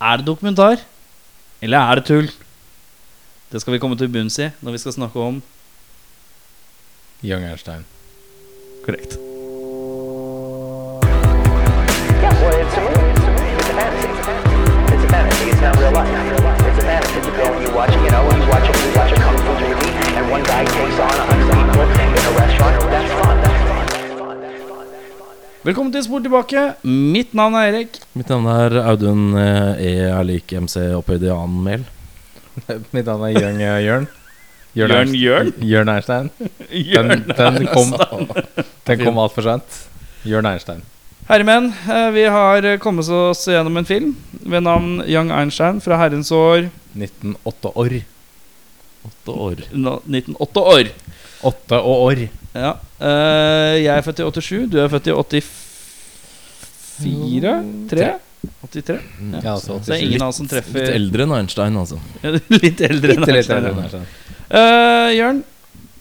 Er det dokumentar? Eller er det tull? Det skal vi komme til bunns i når vi skal snakke om Young Einstein. Korrekt. Yeah, well, it's a movie. It's a fantasy. It's a fantasy. It's not real life. It's a fantasy. You go and you watch, you know, you watch you watch a kung fu movie, and one guy takes on a hundred people in a restaurant. That's fun. That's Velkommen til Spor tilbake. Mitt navn er Erik. Mitt navn er Audun eh, E. er lik MC opphøyd i annen mel. Mitt navn er Jørn Jørn. Jørn Jørn? Jørn Einstein. Den, Jørn den kom, den kom altfor sent. Jørn Einstein. Herremenn, eh, vi har kommet oss gjennom en film ved navn Young Einstein fra herrens år 1908 år. Åtte år. No, 1908 år. Åtte og år. Ja. eh, jeg er født i 87, du er født i 84? 3? 83? Ja, altså Så det er ingen av oss som Litt treffer eldre enn Einstein, altså. Litt eldre enn Litt, litt Einstein, ja. Einstein. Eh, Jørn,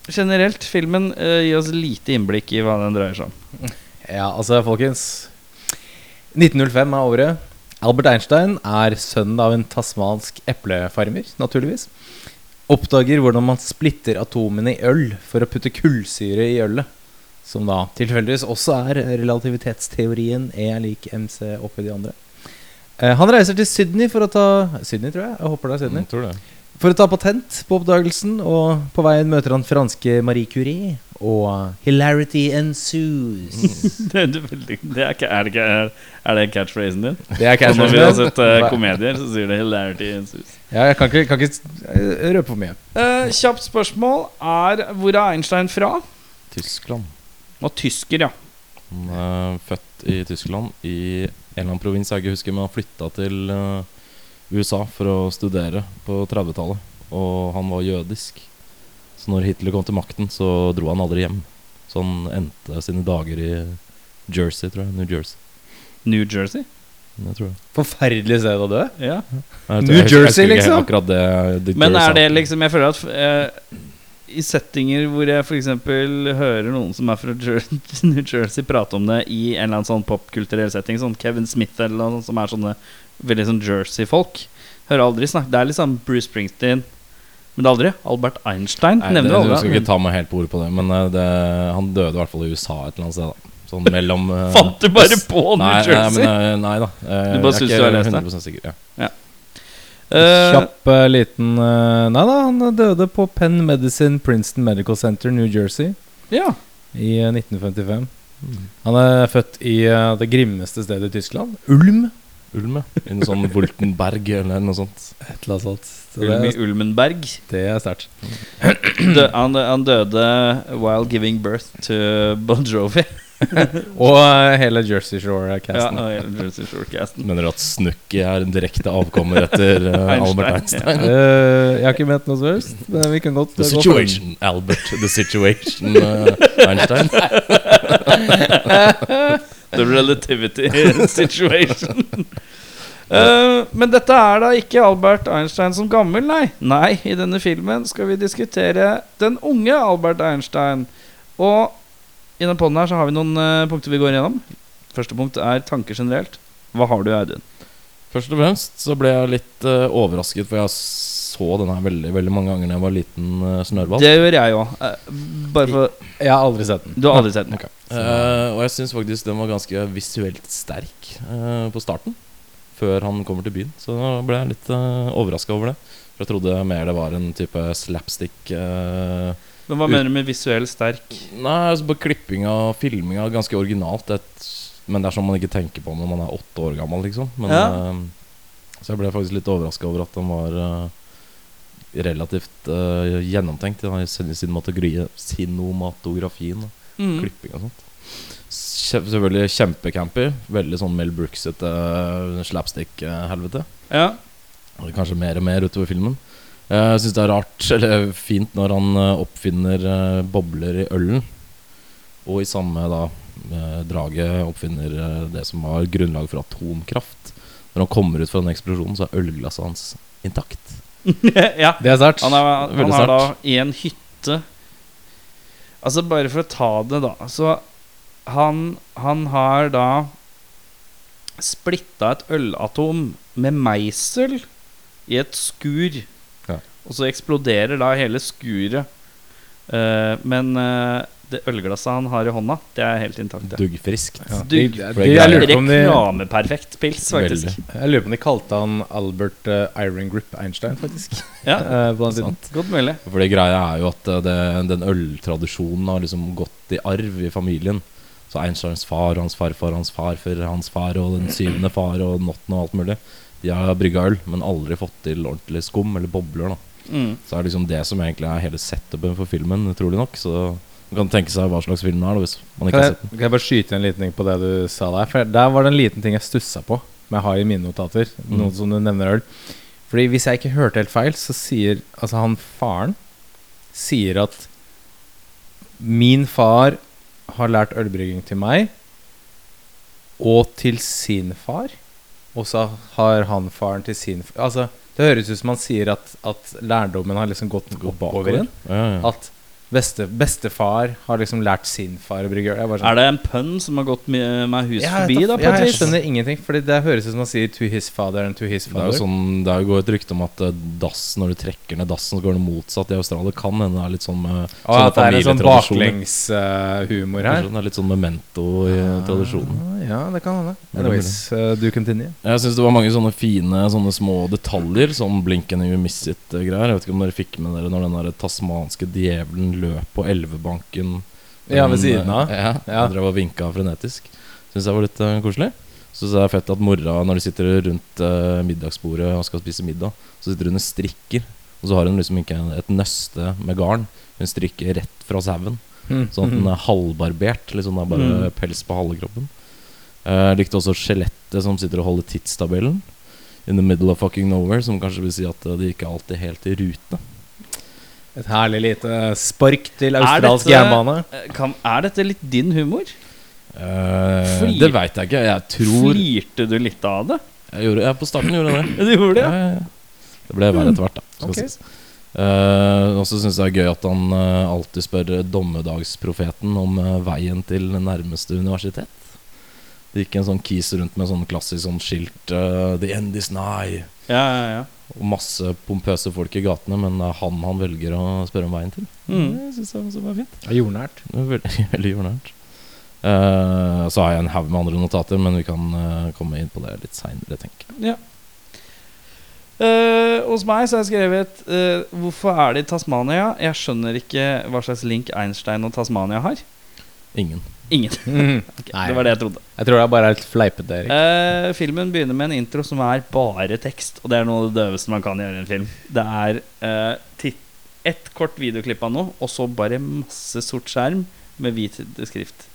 generelt, filmen uh, gir oss lite innblikk i hva den dreier seg om. Ja, altså, folkens. 1905 er året. Albert Einstein er sønnen av en tasmansk eplefarmer, naturligvis. Oppdager hvordan man splitter atomene i øl for å putte kullsyre i ølet. Som da tilfeldigvis også er relativitetsteorien E er lik MC oppi de andre. Eh, han reiser til Sydney for å ta Sydney, tror jeg. Jeg håper det er Sydney. Mm, tror det. For å ta patent på oppdagelsen, og på veien møter han franske Marie Curie. Og hilarity ensues. det, er veldig, det er, er, det ikke, er, er det catchphrasen din? Det er catchphrasen når vi har sett uh, komedier, så sier det 'hilarity ensues'. Ja, jeg kan ikke, kan ikke eh, røpe for mye. Uh, kjapt spørsmål er hvor er Einstein fra? Tyskland. Og tysker, ja. Han er født i Tyskland, i en eller annen provins jeg ikke husker, men han flytta til USA for å studere på 30-tallet. Og han var jødisk. Så når Hitler kom til makten, så dro han aldri hjem. Så han endte sine dager i Jersey, tror jeg. New Jersey. New Jersey. Det tror jeg. Forferdelig sted å dø. Ja. New jeg Jersey, jeg helt liksom? Akkurat det, det Men er det liksom Jeg føler at eh, i settinger hvor jeg f.eks. hører noen som er fra Jer New Jersey, prate om det i en eller annen sånn popkulturell setting, sånn Kevin Smith eller noe sånt, som er sånne veldig sånn Jersey-folk, hører aldri snakk Det er liksom Bruce Springsteen, men det er aldri Albert Einstein. Nei, nevner det, aldri. du skal ikke ta meg helt på ordet på det, men eh, det, han døde i hvert fall i USA et eller annet sted. da Sånn mellom eh, Fant du bare på New Jersey? Nei, men, eh, nei da. Eh, Du bare er du har lest det? 100% sikker. Ja. Eh, Kjapp eh, liten eh, Nei da, han døde på Penn Medicine Princeton Medical Center, New Jersey, ja. i eh, 1955. Han er født i eh, det grimmeste stedet i Tyskland, Ulm. Ulm, ja. I noe sånn Woltenberg eller noe sånt. Et eller annet sånt. Så Ulm i det, Ulmenberg. det er sterkt. Dø, han, han døde while giving birth to Bon Jovi. Og eh, hele Jersey Shore-casten. og hele Jersey Shore-casten. Mener du at Snooki er en direkte avkommer etter uh, Albert Einstein? Eh, jeg har ikke ment noe sånt men vi kan godt The gå situation, Albert. The situation, uh, Einstein. The relativity situation. Eh, men dette er da ikke Albert Einstein som gammel, nei. Nei, i denne filmen skal vi diskutere den unge Albert Einstein. Og i denne podden her så har vi noen uh, punkter vi går gjennom. Første punkt er tanker generelt. Hva har du, Audun? Først og fremst så ble jeg litt uh, overrasket, for jeg så den her veldig veldig mange ganger da jeg var liten uh, snørrball. Det gjør jeg òg. bare for Jeg har aldri sett den. Du har aldri sett den? Eh, og jeg syns faktisk den var ganske visuelt sterk på starten. Før han kommer til byen. Så da ble jeg litt uh, overraska over det. For jeg trodde mer det var en type slapstick Uh, Men hva mener du med visuell sterk? Nei, altså på klippinga og filminga ganske originalt. Et, men det er sånn man ikke tenker på når man er åtte år gammel, liksom. Men, Ja. uh, så jeg ble faktisk litt overraska over at den var eh, relativt eh, gjennomtenkt. i sin- cinematogra- cinematografien og Mm. klipping og sånt. Selvfølgelig kjempecampy. Veldig sånn Mel Brooks-ete uh, slapstick-helvete. Ja. Kanskje mer og mer utover filmen. Eh, Jeg syns det er rart, eller fint, når han eh, oppfinner eh, bobler i ølen. Og i samme da eh, draget oppfinner eh, det som var grunnlag for atomkraft. Når han kommer ut fra den eksplosjonen, så er ølglasset hans intakt. ja. Det er sært. Han er, han er da en hytte Altså bare for å ta det, da. Så han, han har da splitta et ølatom med meisel i et skur. Ja. Og så eksploderer da hele skuret. Uh, men uh, det ølglasset han har i hånda, det er helt intakt. Duggfriskt. Ja. Det er Reklameperfekt pils, faktisk. Veldig. Jeg lurer på om de kalte han Albert uh, Iron Grip Einstein, faktisk. Ja. Godt mulig. For det greia er jo at det, den øltradisjonen har liksom gått i arv i familien. Så Einsteins far, hans farfar, hans farfar, hans far og den syvende far og Notten og alt mulig. De har brygga øl, men aldri fått til ordentlig skum eller bobler. da Mm. Så er det liksom det som egentlig er hele setupen for filmen, utrolig nok. Så man kan tenke seg hva slags film det er, da, hvis man ikke Kan har jeg, sett den. kan jeg bare skyte en liten ting på det du sa der? For Der var det en liten ting jeg stussa på. Jeg har i mine notater. Noe Mm. som du nevner øl. Fordi hvis jeg ikke hørte helt feil, så sier altså han faren Sier at min far har lært ølbrygging til meg, og til sin far. Og så har han faren til sin far Altså, det høres ut som han sier at, at lærdommen har liksom gått Gå oppover igjen. Ja, ja. At beste, bestefar har liksom lært sin far å brygge øl. Jeg er bare sånn- Er det en pønn som har gått med, meg hus Ja, forbi, da? ja, jeg skjønner ingenting, Fordi det høres ut som han sier 'to his father' and 'to his Det er jo sånn Det er jo går et rykte om at eh, dass, når du trekker ned dassen, så går det motsatt i Australia. Kan hende det er litt sånn med Og at det er en sånn baklengshumor baklengshumor her. Det er litt sånn memento i eh. Ah, Ja, det kan hende. Anyways, uh, do continue. Jeg syns det var mange sånne fine Sånne små detaljer, som Blinken You Miss It-greier. Jeg vet ikke om dere fikk med dere når den der tasmanske djevelen løp på elvebanken. Ja, ved siden av. eh, Ja, Ja. og drev og vinka frenetisk. Syns jeg var litt uh, koselig. Syns det er fett at mora, når de sitter rundt uh, middagsbordet og skal spise middag, så sitter hun og strikker. Og så har hun liksom ikke et nøste med garn. Hun strikker rett fra sauen. Sånn at den er halvbarbert. Liksom det er bare Mm. pels på halve kroppen. Jeg likte også skjelettet som sitter og holder tidstabellen. In the middle of fucking nowhere, som kanskje vil si at de ikke er alltid helt i rute. Et herlig lite spark til australsk jernbane. Eh, er dette litt din humor? Uh, det veit jeg ikke. Jeg tror Flirte du litt av det? jeg gjorde, jeg På starten gjorde jeg det. Du gjorde det? Ja, ja, ja. Det ble verre etter hvert, da. Skal Ok. sies. Eh, og så syns jeg det er gøy at han uh, alltid spør dommedagsprofeten om veien til nærmeste universitet. Det gikk en sånn kis rundt med sånn klassisk sånn skilt 'The end is nigh'. Ja, ja, ja. Og masse pompøse folk i gatene, men det er han han velger å spørre om veien til. Mm. Det syns jeg også var fint. Jordnært. Det var Veldig, veldig jordnært. Uh, så har jeg en haug med andre notater, men vi kan uh, komme inn på det litt seinere, tenker jeg. Ja. Uh, hos meg så har jeg skrevet eh, Hvorfor er det i Tasmania? Jeg skjønner ikke hva slags link Einstein og Tasmania har. Ingen. Ingen. Mhm. Ok, Nei. det var det jeg trodde. Jeg tror det er bare helt fleipete. Eh, filmen begynner med en intro som er bare tekst. Og det er noe av det døveste man kan gjøre i en film. Det er uh, ett kort videoklipp av noe, og så bare masse sort skjerm med hvit skrift.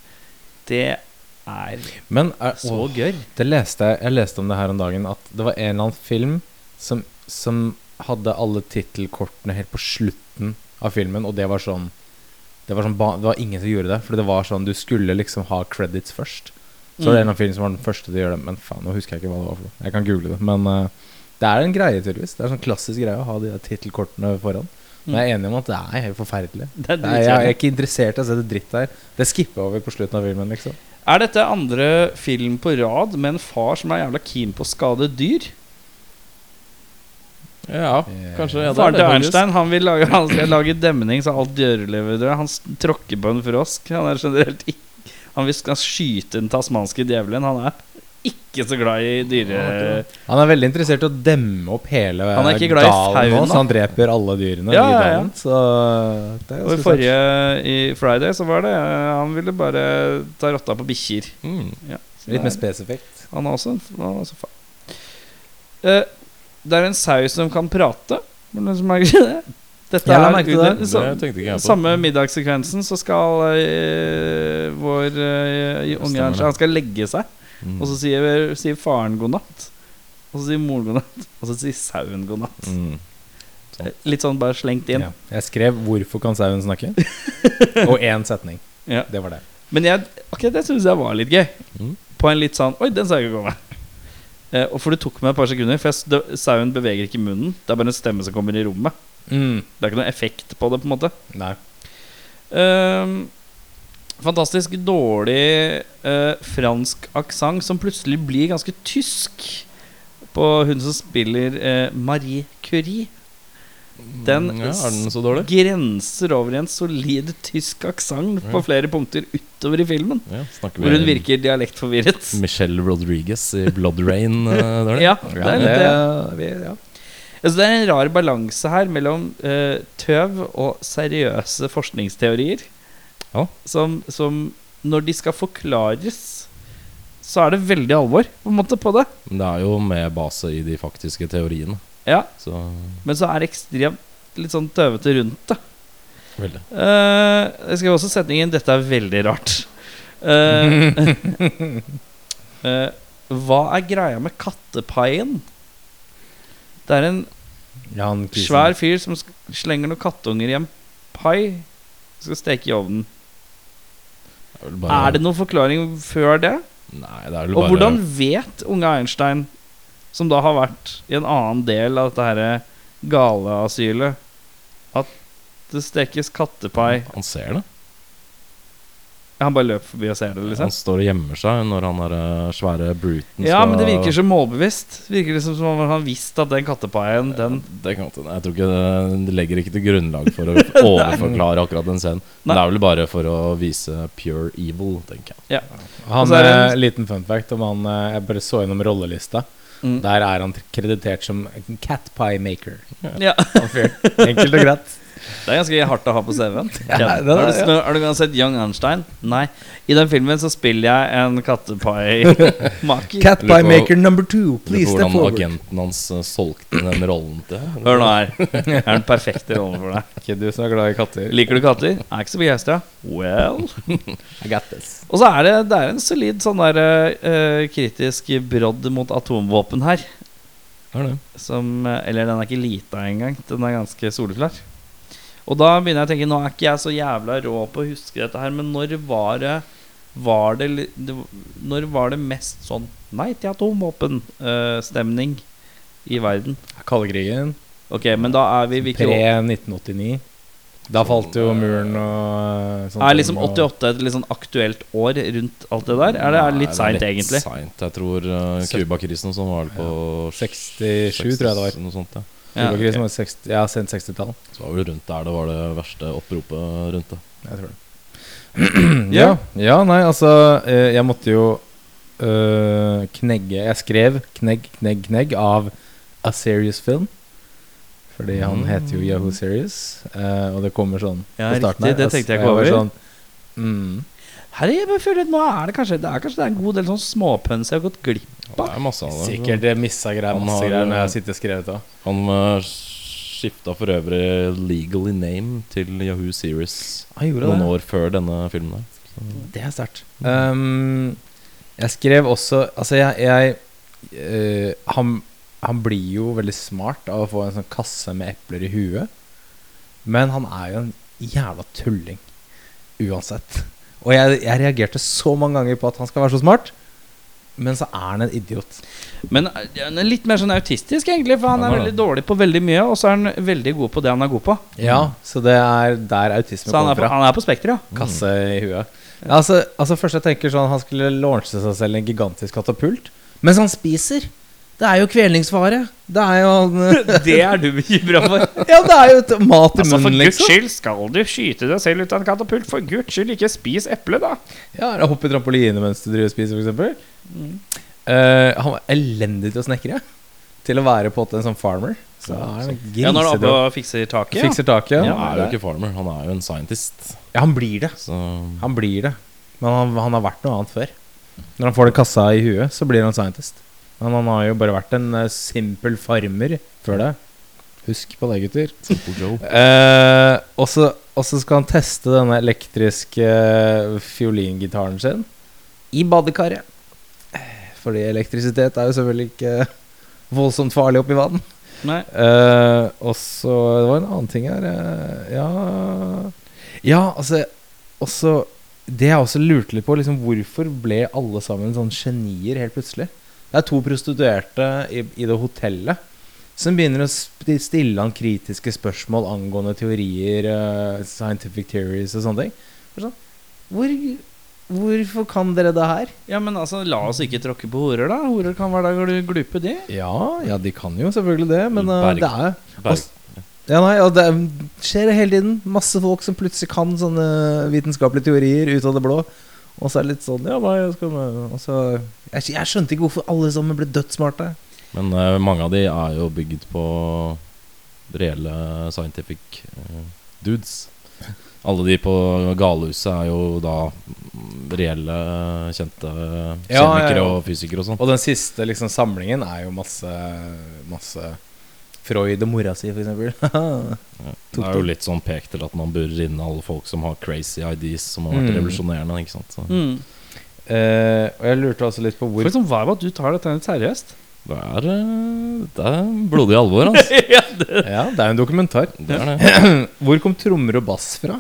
Det er Men er, så åh, gøy. det leste jeg, jeg leste om det her om dagen, at det var en eller annen film som, som hadde alle tittelkortene helt på slutten av filmen, og det var sånn det var, sånn det var ingen som gjorde det, for det var sånn du skulle liksom ha credits først. Så var det en av filmene film som var den første til å gjøre det, men faen, nå husker jeg ikke hva det var for noe. Jeg kan google det, men uh, det er en greie, tydeligvis. Det er en sånn klassisk greie å ha de tittelkortene foran. Men jeg er enig om at det er helt forferdelig. Det er Nei, jeg, jeg er ikke interessert i å se det dritt der. Det skipper jeg over på slutten av filmen, liksom. Er dette andre film på rad med en far som er jævla keen på å skade dyr? Ja, Eh, kanskje. Det er Faren til. Einstein han, vil lage, han skal lage demning så alt dyrelivet dør. Han tråkker på en frosk. Han er generelt ikke Han vil skyte den tasmanske djevelen. Han er ikke så glad i dyre... Han er veldig interessert i å demme opp hele Han er ikke glad i dalen nå, fauna. så han dreper alle dyrene Ja, i ja, ja. Så det er Og i forrige i Friday så var det Han ville bare ta rotta på bikkjer. Mm. Ja. Litt mer spesifikt. Han er også, han er også Eh, Det er en sau som kan prate. Det noen som merker det? Dette Jeg er under- det. så- Det. Samme middagssekvensen så skal uh, vår uh, unge. Han skal legge seg, Mm. og så sier, sier faren god natt. Og så sier moren god natt, og så sier sauen god natt. Mm. Litt sånn bare slengt inn. Ja. Jeg skrev 'Hvorfor kan sauen snakke?' og én setning. Ja. Det var det. Men jeg, okay, det syns jeg var litt gøy. Mm. På en litt sånn Oi, den sa jeg ikke komme. Eh, og for det tok meg et par sekunder, for jeg, sauen beveger ikke munnen. Det er bare en stemme som kommer i rommet. Mm. Det er ikke noe effekt på det, på en måte. Nei. Ehm, fantastisk dårlig uh, fransk aksent som plutselig blir ganske tysk på hun som spiller uh, Marie Curie. Den ja, den grenser over i en solid tysk aksent på Ja. flere punkter utover i filmen. Ja, Hvor hun virker dialektforvirret. Michelle Rodriguez i Blood Rain? eh, det? Ja, det er litt vi, ja. Altså, det er en rar balanse her mellom uh, tøv og seriøse forskningsteorier. Ja. Som, som når de skal forklares, så er det veldig alvor på en måte på det. Men det er jo med base i de faktiske teoriene. Ja, Så Men så er det ekstremt litt sånn tøvete rundt det. veldig. Uh, jeg skrev også setningen 'Dette er veldig rart'. Uh, uh, hva er greia med kattepaien? Det er en Jan svær fyr som slenger noen kattunger i en pai. Skal steke i ovnen. Det er, bare, Er det noen forklaring før det? Nei, det er vel Og hvordan vet unge Einstein, som da har vært i en annen del av dette herre galeasylet, at det stekes kattepai Han ser det. Han bare løper forbi og ser det, liksom? Han står og gjemmer seg når han er eh, svære bruten Ja, men det virker så målbevisst. Det Virker liksom som om han visste at den kattepaien, den Det kan, jeg tror ikke det, det legger ikke til grunnlag for å overforklare akkurat den scenen. Men Nei. det er vel bare for å vise pure evil, tenker jeg. Han er det en- eh, Liten fun fact om han eh, Jeg bare så gjennom rollelista. Mm. Der er han kreditert som cat pie maker. Ja, ja. Enkelt og greit. Det er ganske hardt å ha på CV-en. Ja, har, det er- du, har du gang sett Young Einstein? Nei. I den filmen så spiller jeg en kattepai-maker. Cat Lurer pie på- maker number two, please step forward. hvordan agenten hans eh, solgte den rollen til. Hør nå her. Det er den perfekte rollen for deg. Ikke du som er glad i katter. Liker du katter? Er ikke så begeistra. Well I got this. Og så er det, det er en solid sånn der uh, kritisk brodd mot atomvåpen her. Det er det. Som, eller den er ikke lita engang. Den er ganske soleklar. Og da begynner jeg å tenke Nå er ikke jeg så jævla rå på å huske dette her, men når var det Var det, det Når var det mest sånn Nei til atomvåpen-stemning i verden? Kaldekrigen. Ok, men da er vi hvilke år? Pre-1989. Da falt jo muren og sånt. Er liksom 88 et litt sånn aktuelt år rundt alt det der? Er det er litt seint, egentlig? Sent. Jeg tror uh, Søt- Cuba-krisen som var vel på 67, tror jeg det var. Noe sånt, ja. Ja, okay. ok. var 60, ja, sent 60-tall. Så var vel rundt der det var det verste oppropet rundt det. Jeg tror det. ja. ja, nei, altså eh, Jeg måtte jo øh, knegge Jeg skrev 'knegg, knegg, knegg' av A Serious Film. Fordi han Mm. heter jo Yahoo Serious, eh, og det kommer sånn Ja, på starten riktig, det tenkte jeg ikke over. Sånn, mm, Her jeg føler nå er det kanskje Det er kanskje det er en god del sånn småpønser jeg har gått glipp Ja, det er masse av det. sikkert det missa greier, masse har, greier når eh, jeg sitter og skrevet det. Han uh, skifta for øvrig legally name til Yahoo Series noen det. år før denne filmen. der Det er sterkt. Um, jeg skrev også Altså, jeg, jeg uh, han, han blir jo veldig smart av å få en sånn kasse med epler i huet. Men han er jo en jævla tulling uansett. Og jeg, jeg reagerte så mange ganger på at han skal være så smart, men så er han en idiot. Men eh, han er litt mer sånn autistisk, egentlig. For han er veldig dårlig på veldig mye, og så er han veldig god på det han er god på. Ja, Så det er der autisme Så er kommer fra. han er på spekteret, ja. Kasse i huet. Ja, altså, altså Først jeg tenker sånn Han skulle launche seg selv en gigantisk katapult. Mens han spiser! Det er jo kvelningsfare. Det er jo Det er du bekymra for. Ja, det er jo et mat i Altså, for guds liksom. skyld skal du skyte deg selv ut av en katapult. For guds skyld, ikke spis eple, da. Ja, eller Hoppe i trampoline mens du driver og spiser, f.eks. Mm. Uh, han var elendig til å snekre. Til å være på en sånn farmer. Så er han Ja, når han er oppe og fikser taket. Ja. Fikser taket. Han Ja. er jo ikke farmer, han er jo en scientist. ja, han blir det. Så Han blir det. Men han, han har vært noe annet før. Når han får den kassa i huet, så blir han scientist. Men han har jo bare vært en uh, simpel farmer før det. Husk på det, gutter. Simple Joe. Eh, og så skal han teste denne elektriske eh, fiolingitaren sin i badekaret. Eh, Fordi elektrisitet er jo selvfølgelig ikke voldsomt farlig oppi vann. Nei. Uh, og så Det var en annen ting her. ja Ja, altså også, Det jeg også lurte litt på, liksom, hvorfor ble alle sammen sånn genier helt plutselig? Det er to prostituerte i, i det hotellet som begynner å stille han kritiske spørsmål angående teorier, uh, scientific theories og sånne ting. Sånn, Hvor, Hvorfor kan dere det her? Ja, men altså, la oss ikke tråkke på horer, da. Horer kan være da du glupe, de. Ja, ja, de kan jo selvfølgelig det, men uh, det er Berg. Ja, nei, og det skjer hele tiden. Masse folk som plutselig kan sånne vitenskapelige teorier ut av det blå. Og så er det litt sånn Ja, jeg skal så, jeg, jeg skjønte ikke hvorfor alle sammen ble dødssmarte. Men uh, mange av de er jo bygd på reelle scientific uh, dudes. Alle de på Galehuset er jo da mm, reelle, kjente Ja, ja, ja. og fysikere og sånn. Og den siste liksom samlingen er jo masse Masse Freud og mora si, for eksempel. Det er jo litt sånn pek til at man burde rinne alle folk som har crazy ideas, som har vært Mm. revolusjonerende. ikke sant? Så Mm. Uh, og jeg lurte også litt på hvor For er det at du tar dette litt seriøst. det er, eh, det er blodig alvor, altså. ja, det. Ja, det er en dokumentar. Det er det. Hvor kom trommer og bass fra?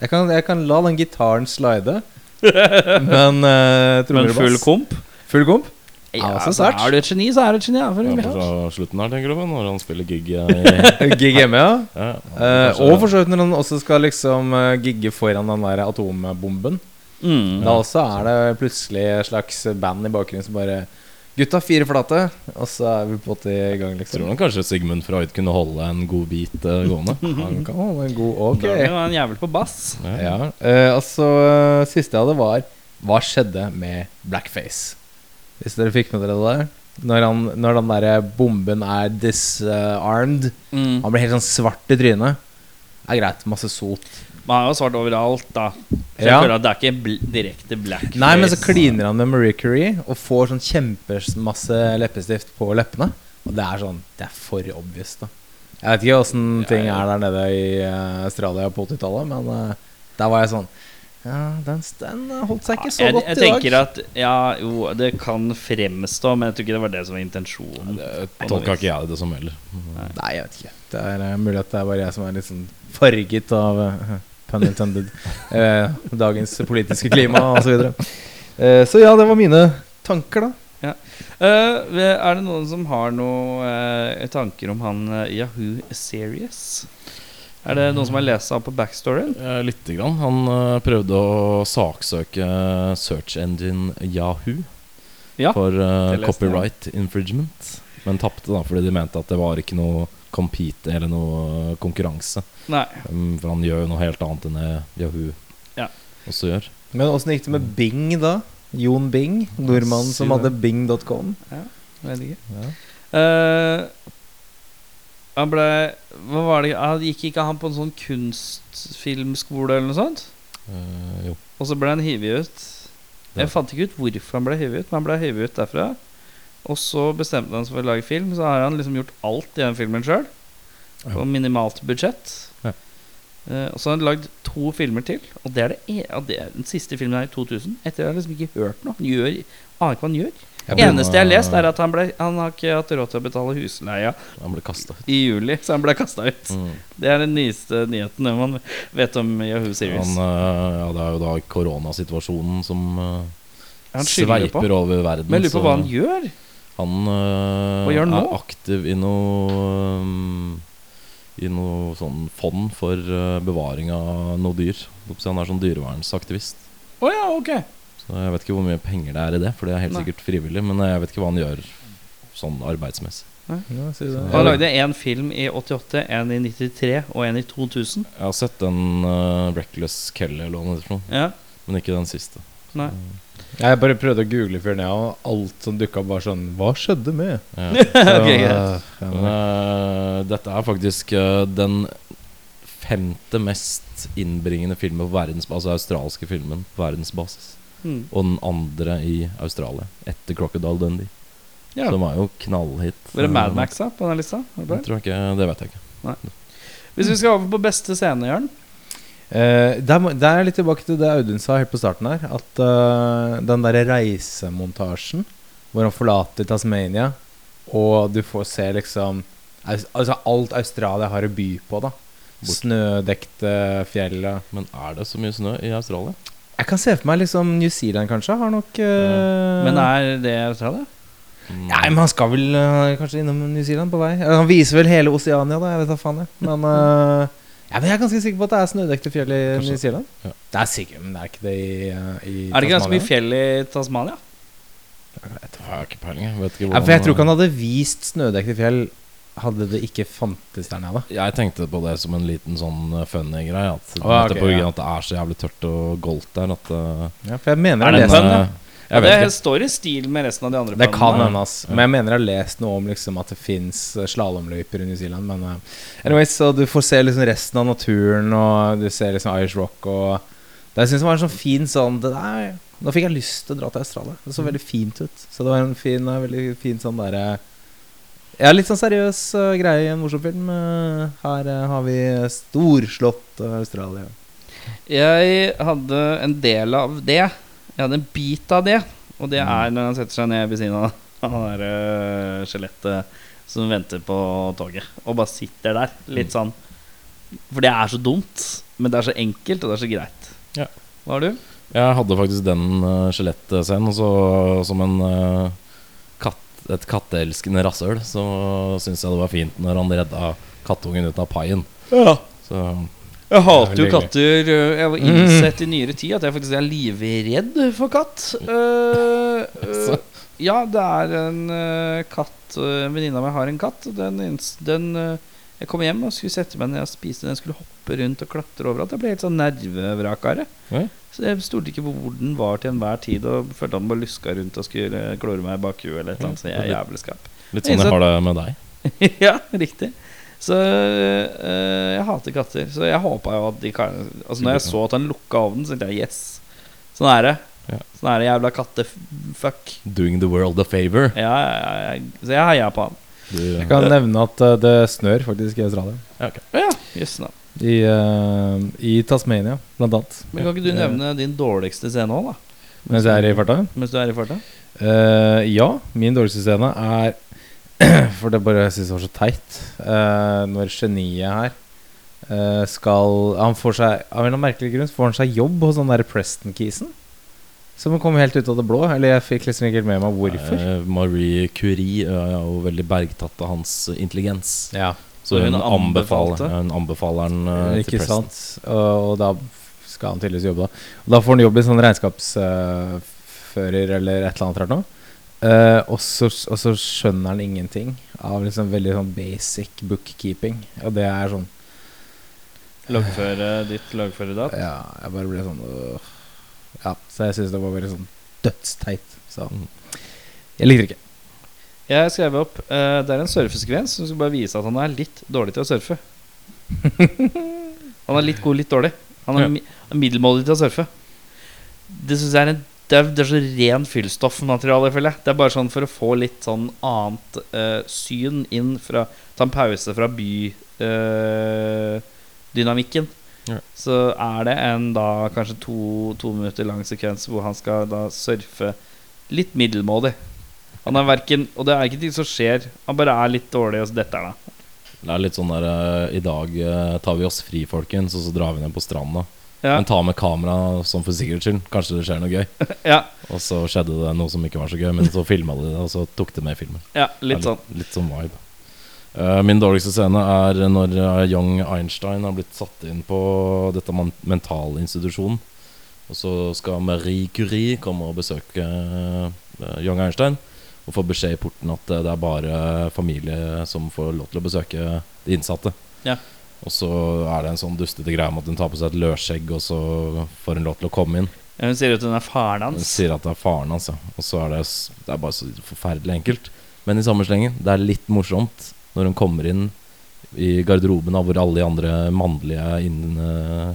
Jeg kan, jeg kan la den gitaren slide. Men uh, trommer Men og full komp? Full komp? Ja, Ja, så altså, er du et geni, så er du et geni. Ja, Ja, på fra slutten her, tenker du, når han spiller gig Gig hjemme, ja. ja, uh, og for så vidt når han også skal liksom uh, gigge foran den der atombomben. mm. Da også er det plutselig et slags band i bakgrunnen som bare Gutta, fire flate. Og så er vi på til gang, Tror han kanskje Sigmund Freud kunne holde en god bit uh, gående. Han kan holde en god Ok. Det var en jævel på bass. Ja. eh, og så siste jeg hadde, var Hva skjedde med blackface? Hvis dere fikk med dere det der? Når, han, når den der bomben er disarmed Mm. Han blir helt sånn svart i trynet. Det er greit. Masse sot. Man har jo svart overalt, da. Så jeg Ja. føler at det er ikke bl direkte blackface. Nei, men så kliner han med Marie Curie og får sånn kjempemasse leppestift på leppene. Og det er sånn Det er for obvious, da. Jeg vet ikke åssen ting er der nede i eh, Australia på 80-tallet, men uh, der var jeg sånn Ja, den, den holdt seg ikke så jeg, godt jeg i dag. tenker at Ja, jo, det kan fremstå, men jeg tror ikke det var det som var intensjonen. Det tolka ikke jeg det som heller. Nei, jeg vet ikke. Det er uh, mulig at det er bare jeg som er litt sånn farget av uh, pun intended uh, dagens politiske klima og så videre. Eh, så ja, det var mine tanker, da. Eh, er det noen som har noen eh, tanker om han eh, Yahoo Serious? Er det noen som har lest seg på backstoryen? Eh, Lite grann. Han eh, prøvde å saksøke search engine Yahoo Ja, for eh, det leste jeg. copyright infringement, men tapte da fordi de mente at det var ikke noe compete eller noe konkurranse. Nei. Um, for han gjør jo noe helt annet enn det Yahoo Ja. også gjør. Men åssen gikk det med Bing, da? Jon Bing, nordmannen som hadde bing.com. Vet ikke. Ja. Eh, han ble Hva var det han Gikk ikke han på en sånn kunstfilmskole eller noe sånt? Uh, jo. Og så ble han hivet ut. Ja. Jeg fant ikke ut hvorfor han ble hivet ut, men han ble hivet ut derfra. Og så bestemte han seg for å lage film, så har han liksom gjort alt i den filmen sjøl. På minimalt budsjett. Ja. Uh, og så har han lagd to filmer til, og det er, det, e ja, det er den siste filmen her i 2000. Etter det har jeg liksom ikke hørt noe. Han gjør, aner ikke hva han gjør. Eneste jeg har lest, er at han, ble, han har ikke hatt råd til å betale husleia Han ble ut. i juli, så han ble kasta ut. Mm. Det er den nyeste nyheten man vet om Yahoo Series. Han, eh, ja, det er jo da koronasituasjonen som eh, Han sveiper på. over verden. Men jeg lurer på hva han gjør. Han eh, Hva gjør han nå? er aktiv i noe um, I noe sånn fond for bevaring av noe dyr. Han er sånn dyrevernsaktivist. Å ja, ok. Så jeg vet ikke hvor mye penger det er i det, for det er helt Nei. sikkert frivillig. Men jeg vet ikke hva han gjør sånn arbeidsmessig. Ja, si det. Han lagde én film i 88, en i 93 og en i 2000. Jeg har sett den uh, Reckless Kelly eller noe noe, Ja, men ikke den siste. nei Jeg bare prøvde å google fyren, ned, og alt som dukka opp, var sånn Hva skjedde med? Ja. okay, eh, Men, eh, dette er faktisk uh, den femte mest innbringende filmen på verdensbasis, altså australske filmen på verdensbasis. Hmm. Og den andre i Australia, etter Crocodile Dundee. Ja. Som var jo knallhit. Var det Mad Max da, på den lista? Det Det tror jeg ikke, det vet jeg ikke. Hvis vi skal over på beste scene, Jørn Uh, der, der er jeg litt tilbake til det Audun sa helt på starten her. At uh, den derre reisemontasjen hvor han forlater Tasmania, og du får se liksom Altså alt Australia har å by på, da. Snødekte fjell Men er det så mye snø i Australia? Jeg kan se for meg liksom New Zealand, kanskje. Har nok uh, Men er det Australia? Mm. Nei, men han skal vel uh, kanskje innom New Zealand på vei. Eh, Han viser vel hele Oseania, da. Jeg vet da faen, jeg. Men uh, Ja, men Jeg er ganske sikker på at det er snødekte fjell i Kanskje. New Zealand. Ja. Det er sikkert, men det er ikke det i, uh, i Er det ikke ganske mye fjell i Tasmania? Jeg har ikke peiling. Jeg vet ikke Ja, for jeg tror ikke han hadde vist snødekte fjell hadde det ikke fantes der nede. Jeg tenkte på det som en liten sånn uh, funny greie. At oh, på grunn ja. at det er så jævlig tørt og goldt der at uh, Ja, for jeg mener Er jeg det har en lest pønn, eh, ja? Det ikke. står i stil med resten av de andre Det kan pønnene. hende, ass. Men jeg mener jeg har lest noe om liksom, at det fins slalåmløyper i New Zealand. Men uh, anyways, så du får se liksom resten av naturen, og du ser liksom Irish Rock og Det jeg synes var en sånn fin sånn det der, Nå fikk jeg lyst til å dra til Australia. Det så veldig fint ut. Så det var en fin, veldig fin sånn derre Ja, litt sånn seriøs uh, greie i en morsom film. Uh, her uh, har vi storslått uh, Australia. Jeg hadde en del av det. Jeg hadde en bit av det. Og det er når han setter seg ned ved siden av han der øh, skjelettet som venter på toget, og bare sitter der. Litt sånn For det er så dumt, men det er så enkelt, og det er så greit. Ja. Hva har du? Jeg hadde faktisk den uh, skjelettscenen, og som en uh, et katteelskende rasshøl, så syns jeg det var fint når han redda kattungen ut av paien. Ja. Så Jeg hater jo katter. Jeg har innsett i nyere tid at jeg faktisk er livredd for katt. Uh, uh, ja, det er en uh, katt En venninne av meg har en katt. Den, den Jeg kom hjem og skulle sette meg ned og spise den. Jeg skulle hoppe rundt og klatre overalt. Jeg ble helt sånn nervevrakere. Ja. Så jeg stolte ikke på hvor den var til enhver tid, og følte at den bare luska rundt og skulle klore meg i bakhuet eller et eller annet. Så jeg er jævelskap. litt sånn jeg har det med deg. ja, riktig. Så øh, jeg hater katter. Så jeg håpa jo at de kan Altså Når jeg så at han lukka ovnen, så tenkte jeg yes. Sånn er det. Ja. Sånn er det jævla kattefuck. Doing the world a favor. Ja, ja, ja, så jeg heia på han. Jeg kan nevne at uh, det snør faktisk i Australia. Okay. ja, yes, no. I, uh, I Tasmania, blant annet. Men kan ikke du nevne din dårligste scene òg, da? Mens jeg er i farta? Mens du er i farta? Uh, ja, min dårligste scene er For det bare jeg synes det var så teit. Uh, når geniet her eh, skal Han får seg Av en eller annen merkelig grunn får han seg jobb hos den der Preston-kisen. Som kom helt ut av det blå. Eller jeg fikk liksom ikke med meg hvorfor. eh, Marie Curie er jo veldig bergtatt av hans intelligens. Ja, Så hun, hun anbefaler, hun anbefaler han eh, til ikke sant? Og, og da skal han tydeligvis jobbe, da. Og da får han jobb i sånn regnskapsfører eller et eller annet rart noe. Uh, og, så, og så skjønner han ingenting av liksom veldig sånn basic bookkeeping. Og det er sånn Loggføre ditt, loggføre datt? Ja, jeg bare ble sånn øh. Ja, så jeg syns det var veldig sånn dødsteit. Så Mm. jeg likte det ikke. Jeg skrev opp uh, Det er en surfesekvens som skal bare vise at han er litt dårlig til å surfe. han er litt god, litt dårlig. Han er Ja. mi middelmådig til å surfe. Det synes jeg er en det er, det er så ren fyllstoffmateriale, føler jeg. Det er bare sånn for å få litt sånn annet uh, syn inn fra Ta en pause fra bydynamikken. Ja. Så er det en da kanskje to, to minutter lang sekvens hvor han skal da surfe litt middelmådig. Han er verken Og det er ikke ting som skjer. Han bare er litt dårlig, og så detter han av. Det er litt sånn der eh, I dag eh, tar vi oss fri, folkens, og så drar vi ned på stranda. Ja, Men ta med kamera sånn for sikkerhets skyld. Kanskje det skjer noe gøy. ja, Og så skjedde det noe som ikke var så gøy, men så filma de det, og så tok det med i filmen. ja litt sånn litt. Litt sånn vibe. Eh, min dårligste scene er når eh, young Einstein har blitt satt inn på dette mentalinstitusjonen. Og så skal Marie Curie komme og besøke eh, young Einstein. Og få beskjed i porten at det er bare familie som får lov til å besøke de innsatte. Ja. Og så er det en sånn dustete greie om at hun tar på seg et løsskjegg, og så får hun lov til å komme inn. Hun sier at hun er faren hans. Hun sier at det er faren hans, ja. Og så er det, det er bare så forferdelig enkelt. Men i samme slengen, det er litt morsomt når hun kommer inn i garderoben av hvor alle de andre mannlige inn, eh,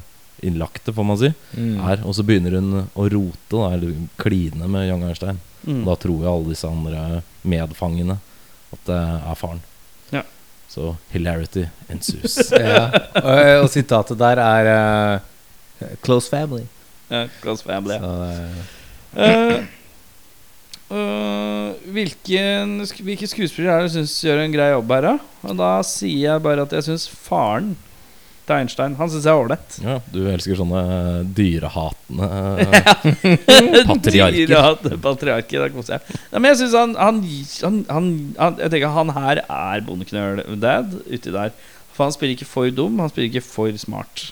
innlagte, får man si, Mm. er. Og så begynner hun å rote, da, eller kline med Young Einstein. Mm. Og da tror jo alle disse andre medfangene at det er faren. Ja. Så hilarity ensues. ja. og, og sitatet der er uh, Close family. Ja, close family. Så, eh, hvilken, hvilke skuespillere er det du syns gjør en grei jobb her, da? Og da sier jeg bare at jeg syns faren til Einstein. Han syns jeg er ålreit. Ja, du elsker sånne dyrehatende patriarker. Dyrehatende Patriarker, da koser jeg. Ja, men jeg synes han, han, han, han, Jeg tenker han her er bondeknøl-dad uti der. For han spiller ikke for dum, han spiller ikke for smart.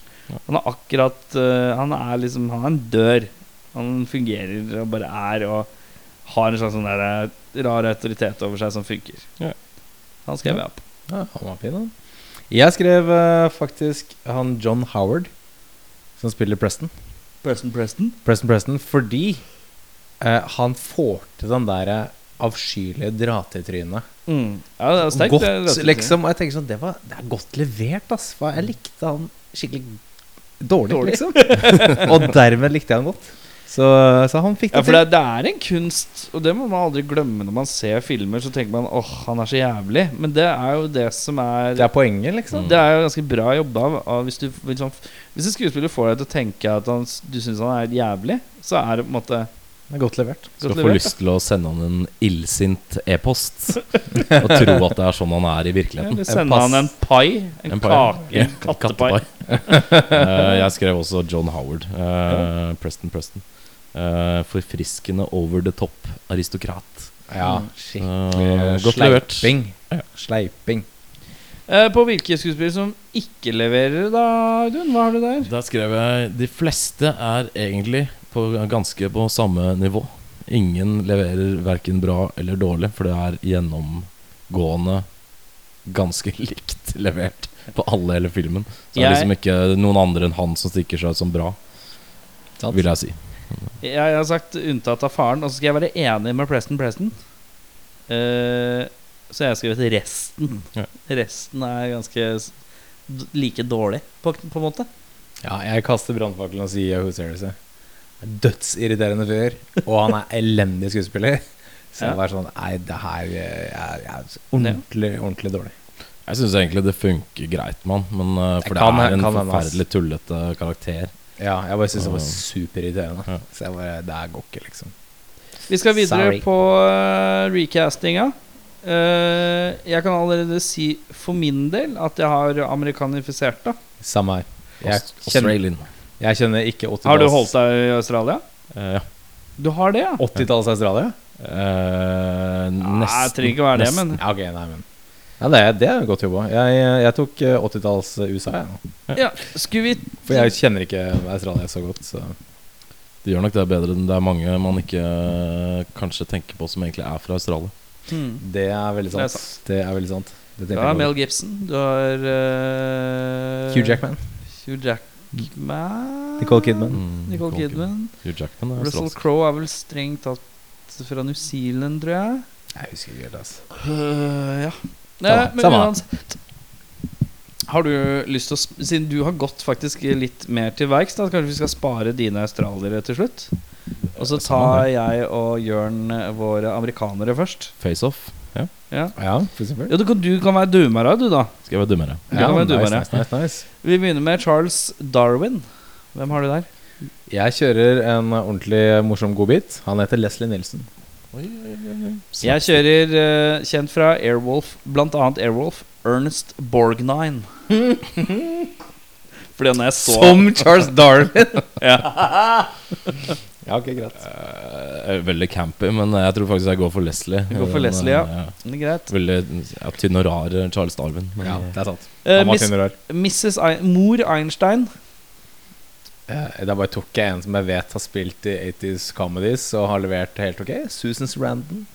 Han er akkurat Han er liksom Han er en dør. Han fungerer og bare er og har en slags sånn der eh, rar autoritet over seg som funker. Ja. Han skrev jeg opp. Ja, han var fin, han. Jeg skrev eh, faktisk han John Howard, som spiller Preston. Preston Preston. Preston Preston fordi eh, han får til den der eh, avskyelige dra-til-trynet. Mm. Ja, det er sterkt. det er Godt, rett og slett. liksom. Og jeg tenker sånn Det, var, det er godt levert, ass. For jeg likte han skikkelig dårlig, Dårlig. liksom. og dermed likte jeg han godt. Så, så han fikk det Ja, for det, til. det er en kunst, og det må man aldri glemme når man ser filmer. Så tenker man åh, han er så jævlig. Men det er jo det som er Det er poenget, liksom. Det er jo ganske bra jobba. av- av Hvis, du, liksom, hvis en skuespiller får deg til å tenke at han, du syns han er jævlig, så er det på en måte Det er godt levert. Skal godt få levert. lyst til å sende han en illsint e-post og tro at det er sånn han er i virkeligheten. Eller sende han en pai. En, En kake. Ja, En kattepai. uh, jeg skrev også John Howard. Uh, Preston Preston. Eh, forfriskende over the top aristokrat. Ja, Mm. skikkelig uh, sleiping. Sleiping. Eh, på hvilke skuespillere som ikke leverer, da, Audun? Hva har du der? Der skrev jeg De fleste er egentlig på, ganske på samme nivå. Ingen leverer verken bra eller dårlig, for det er gjennomgående ganske likt levert på alle hele filmen. Så det er liksom ikke noen andre enn han som stikker seg ut som bra, vil jeg si. Jeg har sagt unntatt av faren, og så skal jeg være enig med Preston Preston. Uh, så jeg har skrevet resten. Ja. Resten er ganske like dårlig, på, på en måte. Ja, jeg kaster brannfakkelen og sier Yahoo Series. Dødsirriterende fyr. Og han er elendig skuespiller. Så det jeg var sånn Nei, det her eh, er, er ordentlig, ordentlig dårlig. Jeg syns egentlig det funker greit med han, men uh, Det for det er en kan forferdelig tullete karakter. Ja, jeg bare syntes det var superirriterende. Ja. Så jeg bare Det her går ikke, liksom. Vi skal videre Sorry. på uh, recastinga. Eh, jeg kan allerede si for min del at jeg har amerikanifisert det. Samme her. Jeg kjenner, jeg kjenner ikke 80-talls Har du holdt deg i Australia? Eh, ja. Du har det, ja? 80-talls Australia? Eh, Nei, jeg trenger ikke å være det, men Ja, ok, nei, men Ja, det er, det er godt jobba. Jeg, jeg tok eh, 80-talls USA, jeg. Ja. ja, Skulle vi For jeg kjenner ikke Australia så godt, så Det gjør nok det bedre. Det er mange man ikke eh, kanskje tenker på som egentlig er fra Australia. hmm. det er veldig Det er sant. Det er veldig sant. Det Du har. Mel Gibson. Du har uh... Hugh Jackman. Hugh Jackman Nicole Kidman. Mm, Nicole Kidman. Hugh Jackman er Russell. Crowe er vel strengt tatt fra New Zealand, tror jeg. Jeg husker ikke helt, altså. Uh, ja. Eh, men uansett Har du lyst til å Siden du har gått faktisk litt mer til verks, da kanskje vi skal spare dine australiere til slutt? Og så tar jeg og Jørn våre amerikanere først. Face Off. Ja. Ja, Ja, for eksempel. ja du, kan, du kan være dummere, du, da. Skal jeg være dummere? Ja, være nice, dummere. nice, nice, nice. Vi begynner med Charles Darwin. Hvem har du der? Jeg kjører en ordentlig morsom godbit. Han heter Leslie Nilsen. Jeg kjører uh, kjent fra Airwolf, blant annet Airwolf, Ernest Borgnine. Fordi når jeg så Charles Darwin! ja. ja, ok, greit. Uh, veldig campy, men jeg tror faktisk jeg går for Leslie. Du går for Den, Leslie, ja. ja. Det er greit. Veldig ja, tynn og rar eh, Charles Darwin. Men Ja, det er sant. Eh, Han var tynn og rar. Mrs. I Mor Einstein. Eh, Da bare tok jeg en som jeg vet har spilt i 80s comedies og har levert helt ok. Susan Sarandon.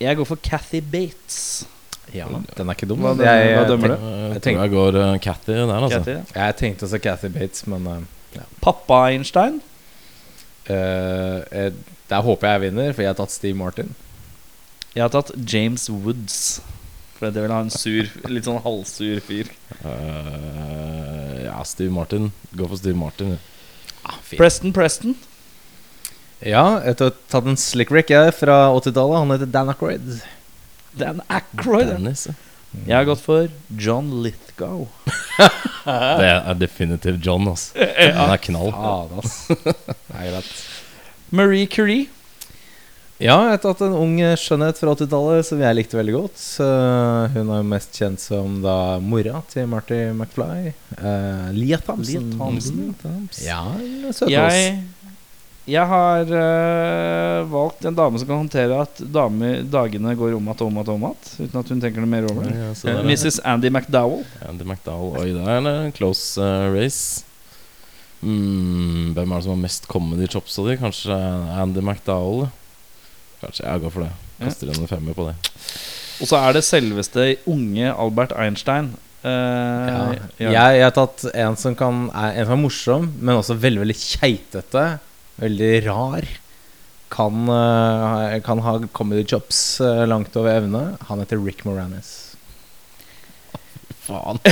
Jeg går for Cathy Bates. Ja, den er ikke dum. Hva Jeg- dømmer- jeg, hva dømmer tenk- du? eh, jeg Jeg tror jeg går uh, Cathy der, altså. Cathy, ja. Jeg tenkte også Cathy Bates, men eh, Pappa Einstein. Uh, jeg, der håper jeg jeg vinner, for jeg har tatt Steve Martin. Jeg har tatt James Woods. For jeg vil ha en sur, litt sånn halvsur fyr. Eh, ja, Steve Martin. Gå for Steve Martin. Preston Preston. Ja, jeg har tatt en slick Rick jeg, fra 80-tallet. Han heter Dan Ackroyd. Dan Ackroyd. Dennis. ja. Jeg har gått for John Lithgow. Det er definitivt John, altså. Han er knall. Faen, ass. Det er greit. Marie Curie. Ja, jeg har tatt en ung skjønnhet fra 80-tallet som jeg likte veldig godt. Eh, hun er jo mest kjent som da mora til Marty McFly. Uh, Lia Thompson. Lia Thompson. Ja, søt Jeg, jeg har uh, valgt en dame som kan håndtere at dame, dagene går om igjen og om igjen, om at, uten at hun tenker noe mer over det. Ja, ja. Mrs. Andy McDowell. Andy McDowell. Oi, det er en close uh, race. Mm, hvem er det som har mest comedy chops av de? Kanskje Andy McDowell? Kanskje jeg går for det. Kaster inn en femmer på det. Og så er det selveste unge Albert Einstein. Uh, Ja. ja. Jeg, jeg har tatt en som, kan, er, en som er morsom, men også veldig veldig keitete. Veldig rar. Kan, uh, kan ha comedy chops uh, langt over evne. Han heter Rick Moranis. Faen.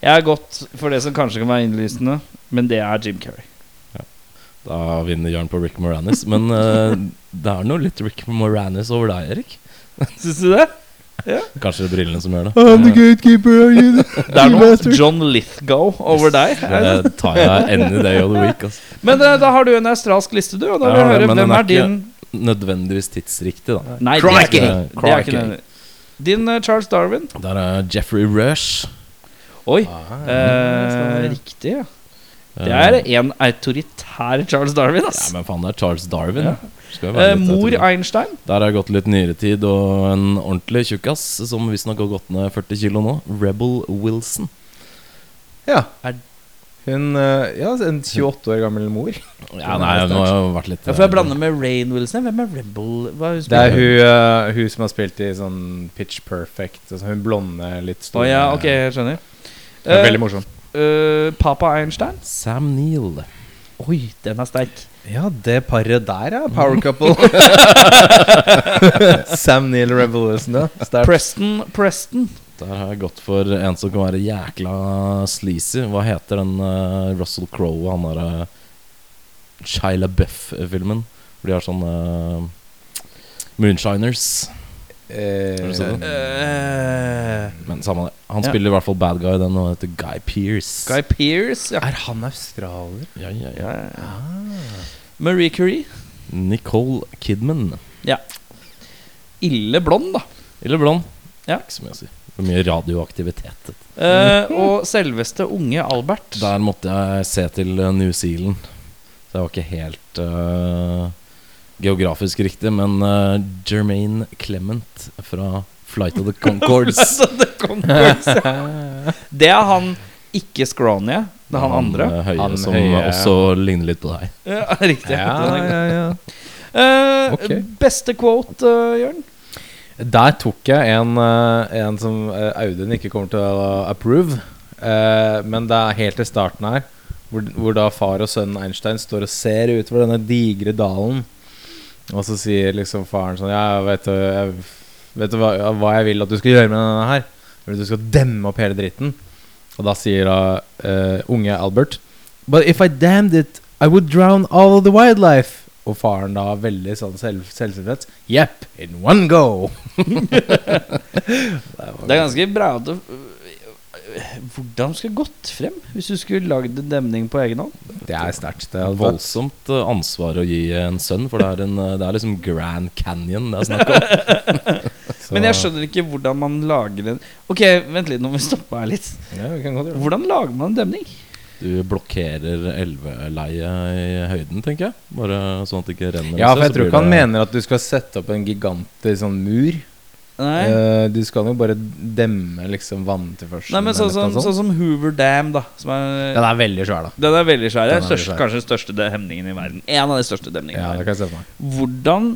Jeg har gått for det som kanskje kan være innlysende, men det er Jim Carrey. Da vinner Jørn på Rick Moranis. Men uh, det er noe litt Rick Moranis over deg, Erik. Syns du det? Kanskje det er brillene som gjør det. I'm the gatekeeper, are you the Det er noe John Lithgow over deg. Det tar jeg any day of the week. Altså. Men uh, da har du en australsk liste, du. Og da vil Ja, jeg høre men den hvem er er din Nødvendigvis tidsriktig, da. Nei, det er ikke Crikey. det. Er ikke. Din uh, Charles Darwin. Der er Jeffrey Rush. Oi. Ah, Eh, riktig, ja. Det er en autoritær Charles Darwin, Ja, men faen, det er Charles Darwin. Ja. Eh, mor. Einstein. Der har gått litt nyere tid, og en ordentlig tjukkas som visstnok har gått ned 40 kilo nå. Rebel Wilson. Ja. Er- Hun eh, Ja, en 28 år gammel mor. Ja, nei, nå har jo vært litt Ja, for jeg blander med Rain Wilson. Hvem er Rebel? Hva er hun Det er hun, uh, hun som har spilt i sånn Pitch Perfect. Altså hun blonde, litt Å Oh, ja, ok, jeg skjønner. Det er Eh, veldig morsom. Eh, Papa Einstein. Sam Neill. Oi, den er sterk. Ja, det paret der er power couple. Sam Neill Revolution, ja. Preston Preston. Der har jeg gått for en som kan være jækla sleazy. Hva heter den uh, Russell Crowe, han derre Shia LaBeouf-filmen? Hvor de har sånne uh, Moonshiners. Eh? Eh, Men samme det. Han Ja. spiller i hvert fall bad guy, den, og heter Guy Pearce. Guy Pearce, ja. er han australier? Ja, ja, ja. ja. ja. Marie Curie. Nicole Kidman. Ille blond, da. Eller blond. Ja. Ikke så mye å si. For mye radioaktivitet. Eh, og selveste unge Albert. Der måtte jeg se til eh, New Zealand. Så jeg var ikke helt eh, geografisk riktig, men uh, Jermaine Clement fra Flight of the Concords. Flight det the først, ja. Det er han ikke scrawny, det er han andre. eh, høye Han som høye, også ligner litt på deg. Ja, riktig. Ja, Den er ja, ja. Eh, Ok. Beste quote, uh, Jørn? Der tok jeg en, en som Audun ikke kommer til å approve. Eh, men det er helt til starten her, hvor, hvor da far og sønnen Einstein står og ser utover denne digre dalen. Og så sier liksom faren sånn Ja, vet du, jeg, vet du hva, hva jeg vil at du skal gjøre med denne her? Du skal demme opp hele dritten. Og da sier da uh, unge Albert But if I damned it, I would drown all the wildlife. Og faren da veldig sånn selv, selvtilfreds. Jepp, in one go. Det er ganske bra at du Hvordan skulle gått frem hvis du skulle lagd en demning på egen hånd? Det er sterkt. Det er Voldsomt eh, ansvar å gi en sønn, for det er, en, eh, det er liksom Grand Canyon det er snakk om. Men jeg skjønner ikke hvordan man lager en Ok, vent litt, nå må vi stoppe her litt. Ja. Hvordan lager man en demning? Du blokkerer elveleiet i høyden, tenker jeg. Bare sånn at det ikke renner. Ja, for jeg tror ikke han det- mener at du skal sette opp en gigantisk sånn mur. Nei, Eh, du skal jo bare demme liksom vanntilførselen. Nei men sånn som, sånn som Hoover Dam, da. Som er, Den er veldig svær, da. den er veldig svær. Den er veldig størst, svær. kanskje den største hemningen i verden. En av de største demningene. Ja, det kan jeg se for meg. Hvordan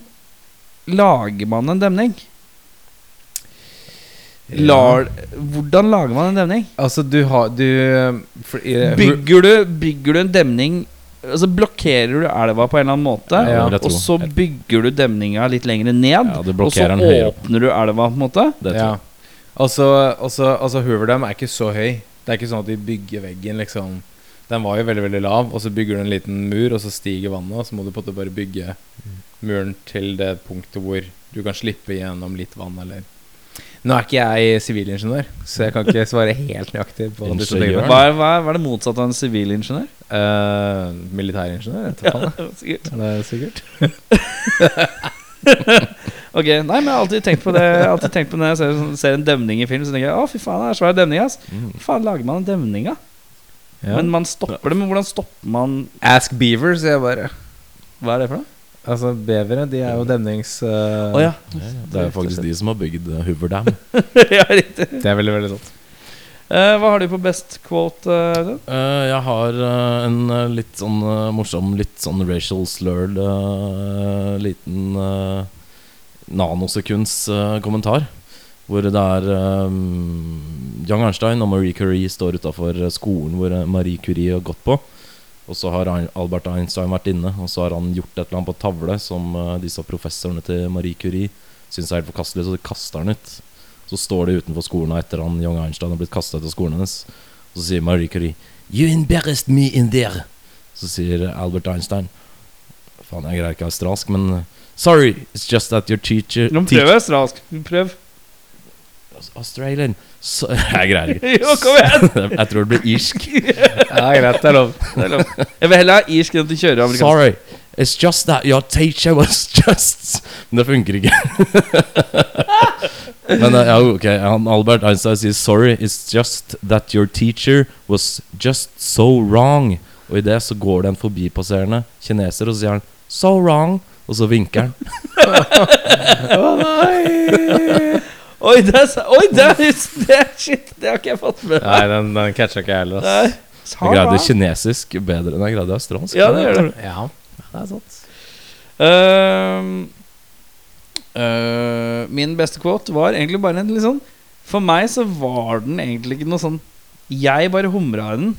lager man en demning? Lar, hvordan lager man en demning? Altså, du har Du for, i- Bygger du, bygger du en demning Altså Blokkerer du elva på en eller annen måte, Ja, og så bygger du demninga litt lenger ned, Ja, og så åpner du elva, på en måte. Ja. Altså, altså, altså Hooverdam er ikke så høy. Det er ikke sånn at de bygger veggen, liksom. Den var jo veldig veldig lav, og så bygger du en liten mur, og så stiger vannet, og så må du på en måte bare bygge muren til det punktet hvor du kan slippe gjennom litt vann, eller Nå er ikke jeg sivilingeniør, så jeg kan ikke svare helt nøyaktig på disse tingene. Hva er, hva, er, hva er det motsatte av en sivilingeniør? Uh, militæringeniør, vet du faen. Sikkert. Er det sikkert? Ok, nei, men jeg har alltid tenkt på det Jeg har alltid tenkt på Når jeg ser, ser en demning i film, så tenker jeg å fy faen, det er svær demning. ass Mm. Hvor faen lager man en demning av? Ja. Men man stopper det. Men hvordan stopper man Ask Beaver, sier jeg bare. Hva er det for noe? Altså, bevere, de er jo demnings... uh, oh, ja. Det er jo faktisk de som har bygd eh, Hoover Dam. ja, riktig. Det er veldig, veldig sant. Uh, hva har du på best quote? Uh? Eh, jeg har eh, en eh, litt sånn eh, morsom, litt sånn racial slurred eh, liten uh, nanosekunds eh, kommentar. Hvor det er um, Young Arnstein og Marie Curie står utafor skolen hvor eh, Marie Curie har gått på. Og så har Albert Einstein vært inne, og så har han gjort et eller annet på tavle som eh, disse professorene til Marie Curie syns er helt forkastelig, så de kaster han ut. Så står de utenfor skolen etter han Young Einstein har blitt kasta ut av skolen hennes. Og så sier Marie Curie You embarrassed me in there. Så sier Albert Einstein Faen, jeg greier ikke australsk, men uh, Sorry, it's just that your teacher Nå prøver jeg australsk. Prøv. Australian så, Jeg greier ikke. Jo, kom igjen! jeg tror det blir irsk. Ja, greit, det er lov. Det er lov. Jeg vil heller ha irsk enn at du kjører amerikansk. Sorry, it's just that your teacher was just Men det funker ikke. Men uh, ja, ok, han Albert Einstein sier sorry, it's just that your teacher was just so wrong. Og i det så går det en forbipasserende kineser, og så sier han so wrong. Og så vinker han. Oi, det er, oi, det er, det er shit! Det har ikke jeg fått med Nei, den, den catcha ikke jeg heller. Ass. Jeg greide kinesisk bedre enn jeg greide australsk. Ja, det gjør det. Ja, det er sant. Uh, uh, min beste quote var egentlig bare en litt sånn For meg så var den egentlig ikke noe sånn Jeg bare humra i den.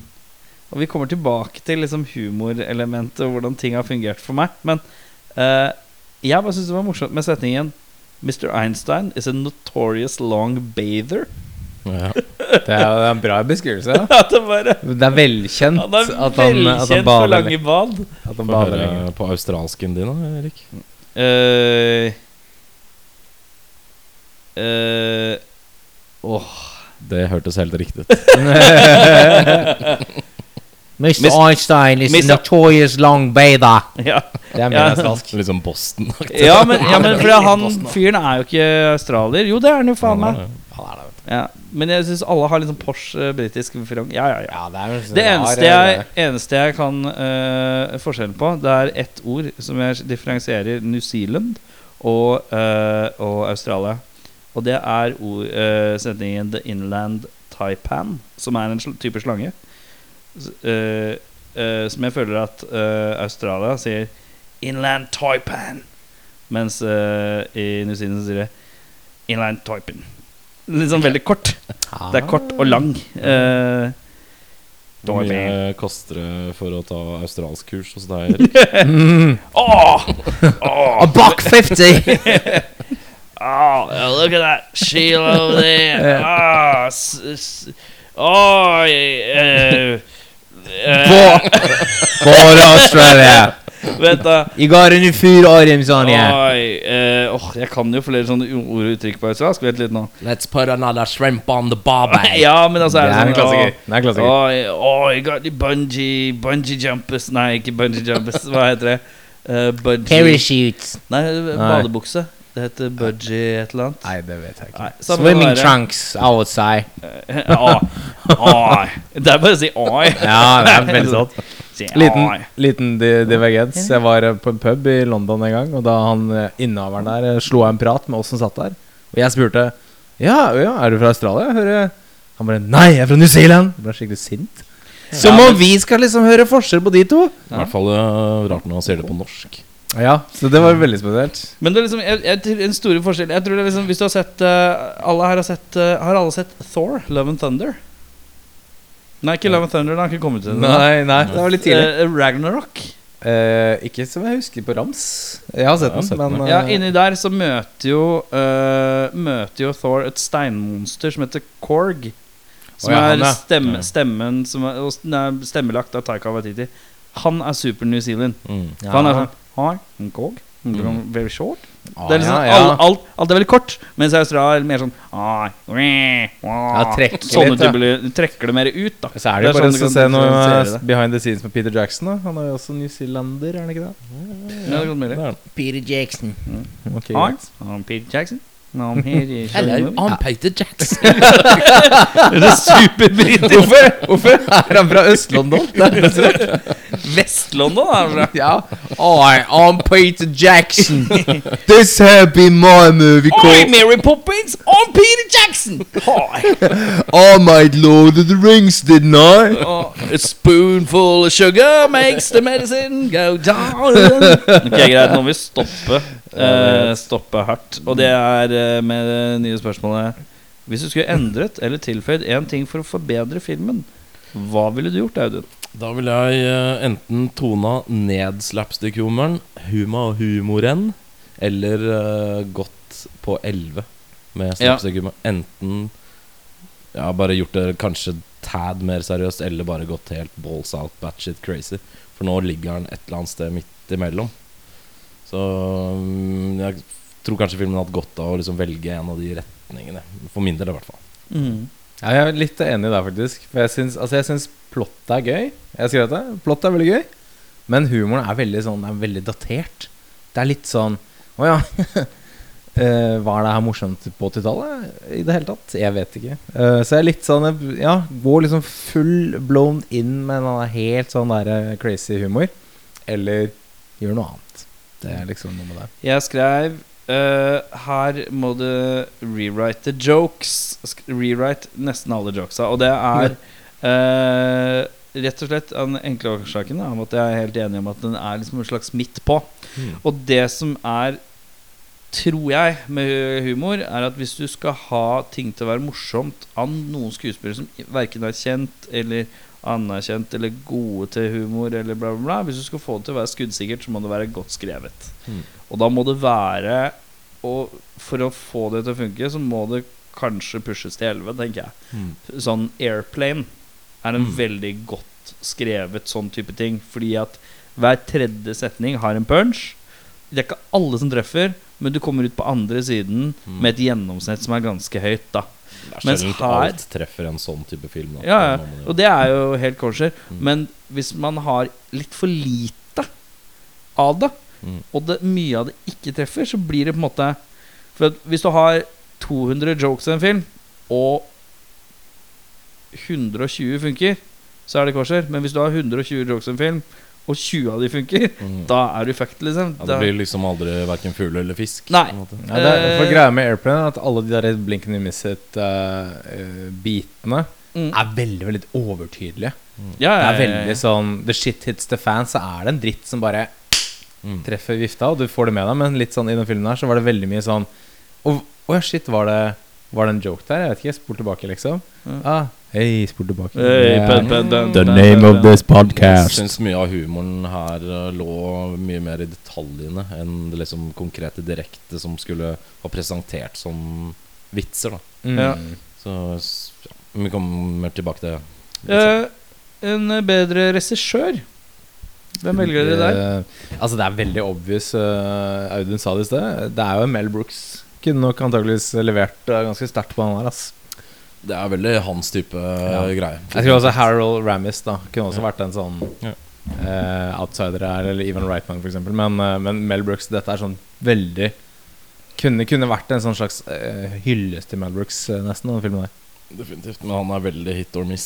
Og vi kommer tilbake til liksom humorelementet og hvordan ting har fungert for meg. Men uh, jeg bare syntes det var morsomt med setningen Mr. Einstein is a notorious long bather. Ja. Det er en bra beskrivelse. Ja. Det bare Det er velkjent Han er at han, at han velkjent bader, lange bad. at han bader høre på australsken din, da, Erik. Uh, uh, oh. Det hørtes helt riktig ut. Mr. Mis- Einstein is Mr. notorious long bather. Ja, Det er mer Ja. australsk. Litt sånn Boston. ja men, ja, men fordi han fyren er jo ikke australier. Jo, det er han jo faen meg. Ja, Han det, vet du. Ja, men jeg syns alle har litt sånn Porsche eh, britisk front. Ja, ja, ja. Ja, det er Det eneste jeg, eneste jeg kan uh, forskjellen på, det er ett ord som jeg differensierer New Zealand og, uh, og Australia. Og det er ord, uh, setningen 'the inland taipan', som er en sl type slange. Eh, eh, som jeg føler at eh, Australia sier 'inland taipan', mens eh, i New Zealand sier det 'inland taipan'. Litt sånn veldig kort. Ah. Det er kort og lang. Uh, Hvor mye koster det for å ta australsk kurs hos deg, Erik? Mm. Åh! Åh! A buck fifty! Oh, look at that Sheila over there. Oh, s- s- oh, uh, For Australia. Vent, da. You got a new food items on. Oi, eh, åh, jeg kan jo flere sånne ord og uttrykk på australsk. Vent litt nå. Let's put another shrimp on the barbie. Ja, men altså Det er en sånn, klassiker. Det er en klassiker. Oi, oi, you got the bungee Bungee jumpers Nei, ikke bungee jumpers. Hva heter det? Uh, bungee Parachutes. Nei, badebukse. Det heter budgie et eller annet. Nei, det vet jeg ikke. Nei, Swimming være. trunks, I would say. Oi, oi. Det er bare å si oi. Ja, det er veldig sant. Si Liten, liten di- divergens. Jeg var eh, på en pub i London en gang, og da han eh, innehaveren der eh, slo av en prat med oss som satt der. Og jeg spurte Ja, ja er du fra Australia? Hører Han bare Nei, jeg er fra New Zealand! Jeg ble skikkelig sint. Som om vi skal liksom høre forskjell på de to! I hvert fall eh, rart når han sier det på norsk. Ja, så det var veldig spesielt. Men det er liksom jeg, jeg, en store forskjell Jeg tror det er liksom Hvis du har sett uh, Alle her har sett uh, Har alle sett Thor? Love and Thunder? Nei, ikke Love and Thunder. Den har ikke kommet ut ennå. Nei, nei, det var litt tidlig. Uh, Ragnarok. Uh, ikke som jeg husker på rams. Jeg har sett ja, den, sett men den, Ja, inni der så møter jo eh, Møter jo Thor et steinmonster som heter Korg. Som ja, er han, ja. stemme, Ja. stemmen som er, er stemmelagt av Taika Waititi. Han er super New Zealand. Mm. For han er ja. Sånn Hi, I'm Mm. Very short. Ah, Det er liksom, ja, ja. Alt, alt, alt er veldig kort, mens i Australia er det mer sånn ah. Ja, trekker Sånne litt, typer trekker det mer ut, da. Så er det Det er bare sånn å se noe behind the scenes med Peter Jackson. da Han er jo også newzealender, er han ikke det? Ja, det er godt mulig. Er. Peter Jackson. Mm. Okay, ah, Peter Jackson. No, Eller han Hello. I'm Peter Jackson. Det er superbritisk. Hvorfor? Hvorfor er han fra Øst-London? Vest-London er han fra. Ja. Hi, I'm Peter Jackson. This have been my movie Oi, called Mary Poppins! I'm Peter Jackson! Hi. I made Lord of the Rings, didn't I? Oh, a spoonful of sugar makes the medicine go down. Ok, greit, nå må vi stoppe. Eh, stoppe hardt. Og det er eh, med det nye spørsmålet Hvis du skulle endret eller tilføyd én ting for å forbedre filmen, hva ville du gjort, Audun? Da ville jeg eh, enten tona ned slapstick-humoren, huma og humoren, eller gått på 11 med slapstick-humor. Enten ja, bare gjort det kanskje tad mer seriøst, eller bare gått helt balls out, batshit crazy. For nå ligger den et eller annet sted midt imellom. Så mm, jeg tror kanskje filmen hadde godt av å liksom velge en av de retningene. For min del, i hvert fall. Ja, jeg er litt enig der, faktisk. For jeg syns, altså, jeg syns er gøy. Jeg skrev det. Plottet er veldig gøy. Men humoren er veldig sånn Det er veldig datert. Det er litt sånn Å ja. Uh, var det her morsomt på 80-tallet i det hele tatt? Jeg vet ikke. Uh, så jeg er litt sånn Ja, går liksom full blown inn med en helt sånn der eh, crazy humor. Eller gjør noe annet. Det er liksom noe med det. Jeg skrev eh, Her må du rewrite the jokes. Sk rewrite nesten alle jokesa. Og det er eh, rett og slett den enkle årsaken av at jeg er helt enig om at den er liksom en slags midt på. Og det som er, tror jeg, med humor, er at hvis du skal ha ting til å være morsomt av noen skuespillere som verken er kjent eller anerkjent eller gode til humor eller bla, bla, bla Hvis du skal få det til å være skuddsikkert, så må det være godt skrevet. Mm. Og da må det være Og for å få det til å funke, så må det kanskje pushes til 11, tenker jeg. Mm. Sånn Airplane er en Mm. veldig godt skrevet sånn type ting. Fordi at hver tredje setning har en punch. Det er ikke alle som treffer, men du kommer ut på andre siden Mm. med et gjennomsnitt som er ganske høyt. da Det er sjelden alt treffer en sånn type film. Da. Ja, ja, og det er jo helt kosher. Mm. Men hvis man har litt for lite av det, Mm. og det, mye av det ikke treffer, så blir det på en måte For hvis du har 200 jokes i en film, og 120 funker, så er det kosher. Men hvis du har 120 jokes i en film, og 20 av de funker, Mm. da er du fucked, liksom. Ja, det blir liksom aldri verken fugl eller fisk. Nei. Ja, det er, for Eh, greia med Airplane er at alle de der blinken i misset-bitene it-bitene Mm. er veldig veldig overtydelige. ja, Det ja, er veldig sånn The shit hits the fan, så er det en dritt som bare Mm. treffer vifta, og du får det med deg. Men litt sånn i den filmen her så var det veldig mye sånn Å oh, ja, shit, var det Var det en joke der? Jeg vet ikke. Spol tilbake, liksom. Ja. Ah, Hei, spol tilbake. Hey, pen, pen, den, The den, name den, of this podcast. Jeg syns mye av humoren her uh, lå mye mer i detaljene enn det liksom konkrete direkte som skulle ha presentert som vitser. da Mm. Ja. Så ja, vi kommer tilbake til det. Eh, En bedre regissør. Hvem velger dere der? Eh, altså, det er veldig obvious. eh, Audun sa det i sted. Det er jo Mel Brooks. Kunne nok antakeligvis levert eh, ganske sterkt på han her. Ass. Det er veldig hans type ja. greie. Jeg tror også Harold Ramis da kunne også Ja. vært en sånn Ja. uh, outsider her, eller Ivan Reitman f.eks. Men, uh, men Mel Brooks, dette er sånn veldig Kunne, kunne vært en sånn slags uh, hyllest til Mel Brooks, eh, nesten, den filmen der. Definitivt. Men han er veldig hit or miss,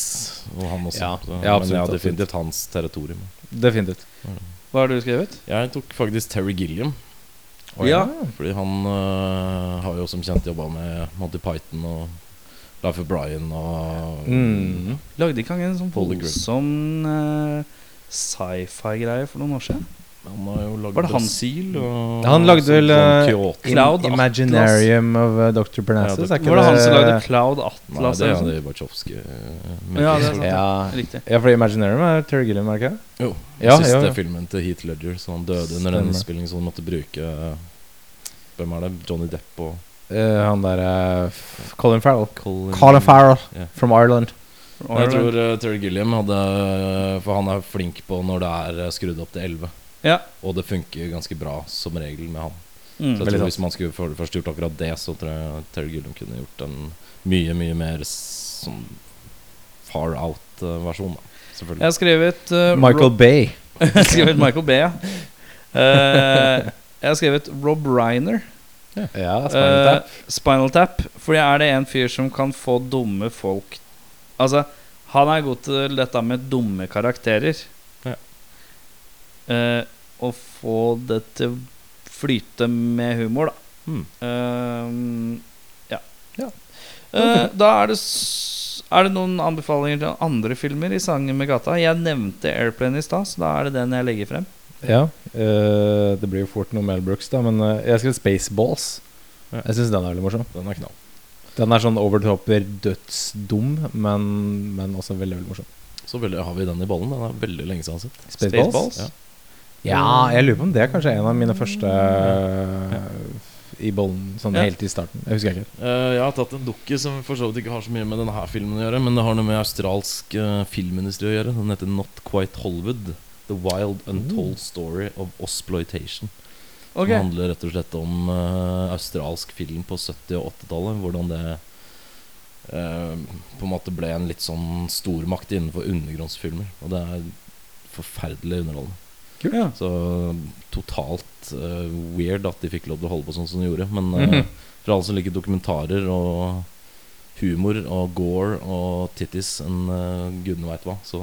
og han også. Ja, Så, ja, men det absolutt, er definitivt hans territorium. Definitivt. Hva har du skrevet? Jeg tok faktisk Terry Gilliam. Ja. Fordi han har jo som kjent jobba med Monty Python og Life of Brian og Mm. Lagde ikke han en sånn voldsom uh, sci-fi-greie for noen år siden? Han har jo lagd Var det han- Brasil og Han lagde sånn vel, Kyoto. Cloud Atlas. Imaginarium of uh, Dr. Parnassus. Ja, det- er ikke Var det han som lagde Cloud Atlas? Nei, det er sånn? det øh, Ja, det er sant. Ja. Riktig. ja, for Imaginarium er Terry Gilliam, er det ikke? Jo. Ja, siste ja, ja. filmen til Heath Ledger, så han døde under den innspillingen, så han måtte bruke Hvem er det? Johnny Depp og Eh, han der eh, Colin Farrell. Colin, Colin Farrell yeah. from Ireland. Jeg tror uh, Terry Gilliam hadde For han er flink på når det er skrudd opp til 11. Ja. Og det funker ganske bra som regel med han. Mm. Så jeg tror. Hvis man skulle for- først gjort akkurat det, så tror jeg Terry Gilliam kunne gjort en mye, mye mer sånn far out-versjon. Selvfølgelig. Jeg har skrevet uh, Michael Bay. Jeg har skrevet Michael Bay, ja. Uh, jeg har skrevet Rob Reiner. Ja, Eh, Spinal Tap. Fordi er det en fyr som kan få dumme folk Altså, han er god til dette med dumme karakterer. Ja. Uh, å få det til å flyte med humor, da. Hmm. Uh, ja. Ja. Eh, da er det Er det noen anbefalinger til andre filmer i Sangen med gata? Jeg nevnte Airplane i stad, så da er det den jeg legger frem. Ja, Uh, det blir jo fort noe Mel Brooks, da, men uh, jeg skrev Spaceballs. Ja. Jeg syns den er veldig morsom. Den er knall. Den er sånn overtopper the dødsdum, men, men også veldig veldig morsom. Så veldig, har vi den i ballen. Den er veldig lenge siden sett. Spaceballs? Ja. Ja, jeg lurer på om det er kanskje en av mine første eh, i bollen, sånn Ja. helt i starten. Jeg husker ikke. Uh, jeg har tatt en dukke som for så vidt ikke har så mye med denne her filmen å gjøre, men det har noe med australsk filmindustri å gjøre. Den heter Not Quite Hollywood. The Wild Untold Story of Osploitation. Okay. Det handler rett og slett om uh, australsk film på 70- og 80-tallet. Hvordan det uh, på en måte ble en litt sånn stormakt innenfor undergrunnsfilmer. Og det er forferdelig underholdende. Ja. Så totalt uh, weird at de fikk lov til å holde på sånn som de gjorde. Men uh, mm -hmm. for alle som liker dokumentarer og humor og gore og titties enn uh, gudene veit hva, så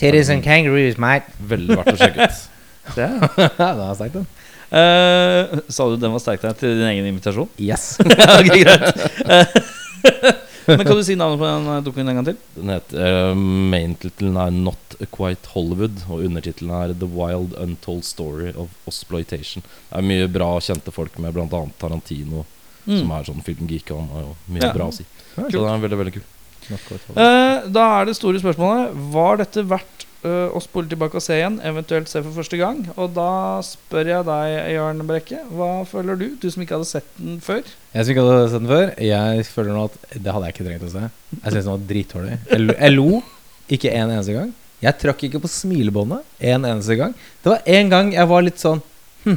Titties and kangaroos, mate. veldig verdt å sjekke ut. Det. var sterkt, sterk, den. Uh, sa du den var sterk der til din egen invitasjon? Yes. ok, greit. Men kan du si navnet på den eh, en gang til? Den heter uh, Main-tittelen er 'Not Quite Hollywood', og undertittelen er 'The Wild Untold Story of Osploitation'. Det er mye bra kjente folk med, annet Tarantino, som er sånn filmgeek. Han har jo mye Ja. bra å si. Så den er veldig, veldig kul. Eh, da er det store spørsmålet Var dette verdt uh, å spole tilbake og se igjen, eventuelt se for første gang? Og da spør jeg deg, Jørn Brekke, hva føler du? Du som ikke hadde sett den før. Jeg som ikke hadde sett den før, jeg føler nå at det hadde jeg ikke trengt å se. Jeg syns den var dritdårlig. Jeg, lo- ikke en eneste gang. Jeg trakk ikke på smilebåndet en eneste gang. Det var en gang jeg var litt sånn hm.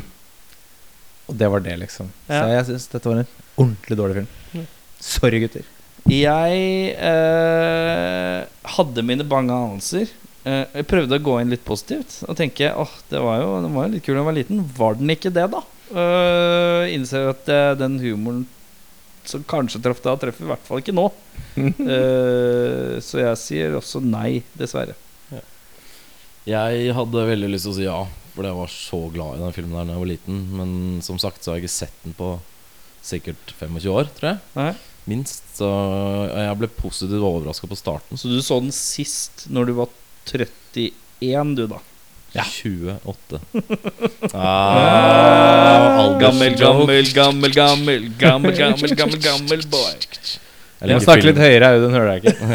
Og det var det, liksom. Så jeg syns dette var en ordentlig dårlig film. Sorry, gutter. Jeg eh, hadde mine bange anelser. Eh, jeg prøvde å gå inn litt positivt og tenke åh, det var jo, den var jo litt kul da jeg var liten. Var den ikke det, da? Uh, innser at eh, den humoren som kanskje traff da, treffer i hvert fall ikke nå. Eh, så jeg sier også nei, dessverre. Jeg hadde veldig lyst til å si ja, fordi jeg var så glad i den filmen der da jeg var liten. Men som sagt så har jeg ikke sett den på sikkert 25 år, tror jeg. Nei. Minst. Så jeg ble positivt overraska på starten. Så du så den sist når du var 31, du, da? Ja. 28. ah, Gammel, gammel, gammel, gammel, gammel, gammel, gammel, gammel boy. Jeg må snakke litt høyere, Audun, hører deg ikke.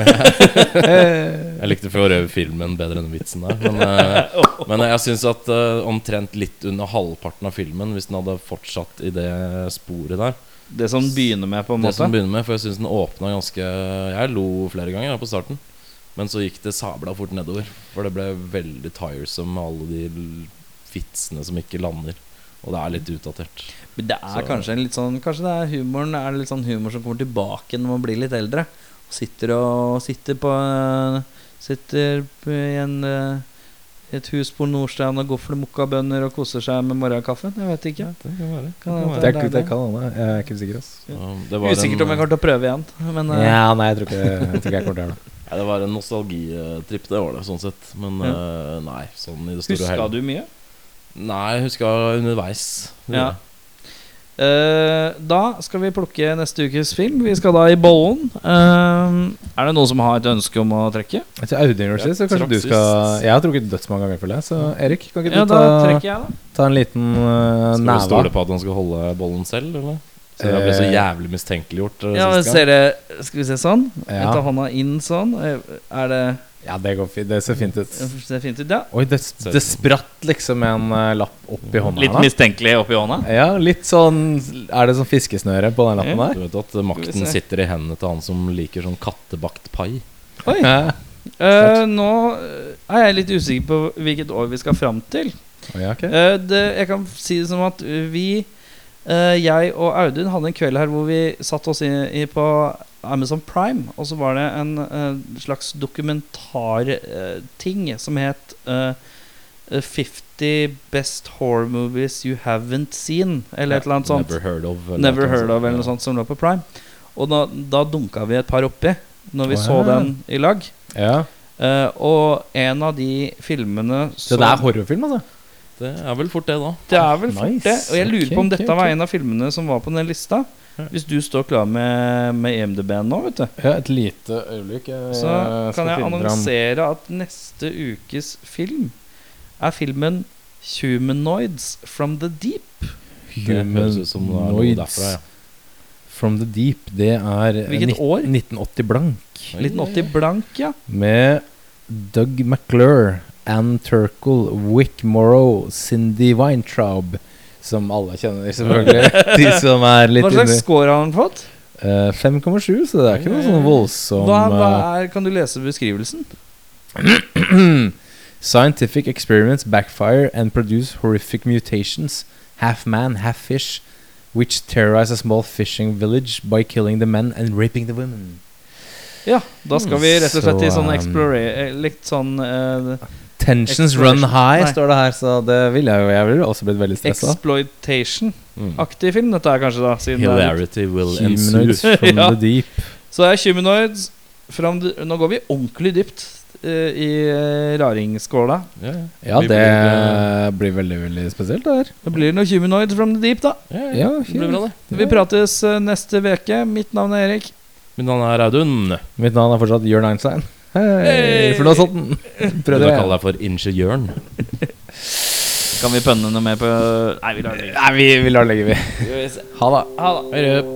jeg likte for øvrig filmen bedre enn vitsen der. Men, eh, men jeg syns at eh, omtrent litt under halvparten av filmen, hvis den hadde fortsatt i det sporet der Det som begynner med, på en Det som begynner med, for jeg syns den åpna ganske Jeg lo flere ganger på starten. Men så gikk det sabla fort nedover. For det ble veldig tiresome med alle de vitsene som ikke lander. Og det er litt utdatert. Men det er Så- kanskje en litt sånn Kanskje det er humoren Er litt sånn humor som kommer tilbake når man blir litt eldre. Sitter og sitter på Sitter på i en eh, et hus på Nordstrand og gofler mokkabønner og koser seg med morgenkaffen. Jeg vet ikke. Det kan være. Kan Det være. Det, er, det kan hende. Jeg er ikke ass. Ja, det Usikkert om jeg kommer til å prøve igjen. Men uh. Ja, nei, jeg tror ikke jeg, tror ikke jeg kommer til å gjøre det. Det var en nostalgitripp, det var det, sånn sett. Men uh, nei, sånn i det store og huska du mye? Nei, jeg huska underveis. Ja. Eh, da skal vi plukke neste ukes film. Vi skal da i bollen. Eh, er det noen som har et ønske om å trekke? Jeg Audun gjorde så kanskje du skal. Jeg har trukket dødsmange ganger, føler jeg. Så Erik, kan ikke du Ja, da ta, jeg, da. ta en liten uh, Skal vi stole på at han skal holde bollen selv, eller? Så jeg ble så Eh, jævlig mistenkeliggjort eh, Ja, men ser det Skal vi se sånn? Jeg tar hånda inn sånn. Eh, Er det Ja, det går fint. Det ser fint ut. Det ser fint ut, ja. Oi, det, det spratt liksom en uh, lapp opp i hånda Litt mistenkelig opp oppi hånda. Ja, litt sånn Er det sånn fiskesnøre på den lappen Ja. der? Du vet at makten sitter i hendene til han som liker sånn kattebakt pai. Oi. Ja. Eh, nå eh, er jeg litt usikker på hvilket år vi skal fram til. Oh, ja, okay. uh, det, jeg kan si det som at vi, jeg og Audun, hadde en kveld her hvor vi satt oss i, på Amazon Prime, og så var det en eh, slags dokumentarting som het eh, 50 Best Horror Movies You Haven't Seen, eller et eller annet sånt. Never heard of. eller Never Heard of, eller noe sånt som lå på Prime. Og da, da dunka vi et par oppi når vi så ja. den i lag. Ja. Uh, og en av de filmene Så det er horrorfilm, altså? Det er vel fort det, da. Det er vel fort Nice. det. Og jeg lurer okay, på om dette okay, var en av filmene som var på den lista. Hvis du står klar med, med EMDB-en nå, vet du. Ja, et lite øyeblikk. Jeg Så jeg kan jeg annonsere at neste ukes film er filmen 'Humanoids from the Deep'. Humanoids ja. From the Deep. Det er eh, Hvilket år? 1980 blank. 1980 blank, ja. Med Doug McClure, Ann Turkle, Wick Morrow, Cindy Weintraub. Som alle kjenner, selvfølgelig. De som er litt Hva slags score har han fått? Eh, 5,7, så det er ikke noe sånn voldsom Hva, hva eh, er, kan du lese beskrivelsen? Scientific experiments backfire and produce horrific mutations, half man, half fish, which terrorize a small fishing village by killing the men and raping the women. Ja, da skal vi rett og slett i sånn um, explore... Litt sånn eh, Tensions run high, Nei. står det her, så det ville jeg jo. Jeg ville også blitt veldig stressa. exploitation-aktig film, dette er kanskje, da. Siden det er Hilarity will Humanoids ensue. from Ja. the deep. Så det er Humanoids from the, Nå går vi ordentlig dypt uh, i uh, raringsskåla. Ja, ja. Ja, Vi det blir, blir veldig, veldig spesielt, det her. Det blir noe Humanoids from the deep, da. Ja, ja. Ja, Det blir bra, det. Vi prates eh, neste uke. Mitt navn er Erik. Mitt navn er Audun. Mitt navn er fortsatt Jørn Einstein. Hei, for noe sånt. Prøvde Prøvde å jeg. kalle deg for Ingeniøren. Kan vi pønne noe mer på Nei, vi lar det ligge. Nei, vi, vi lar det ligge, vi. Ha det. Ha det. Du.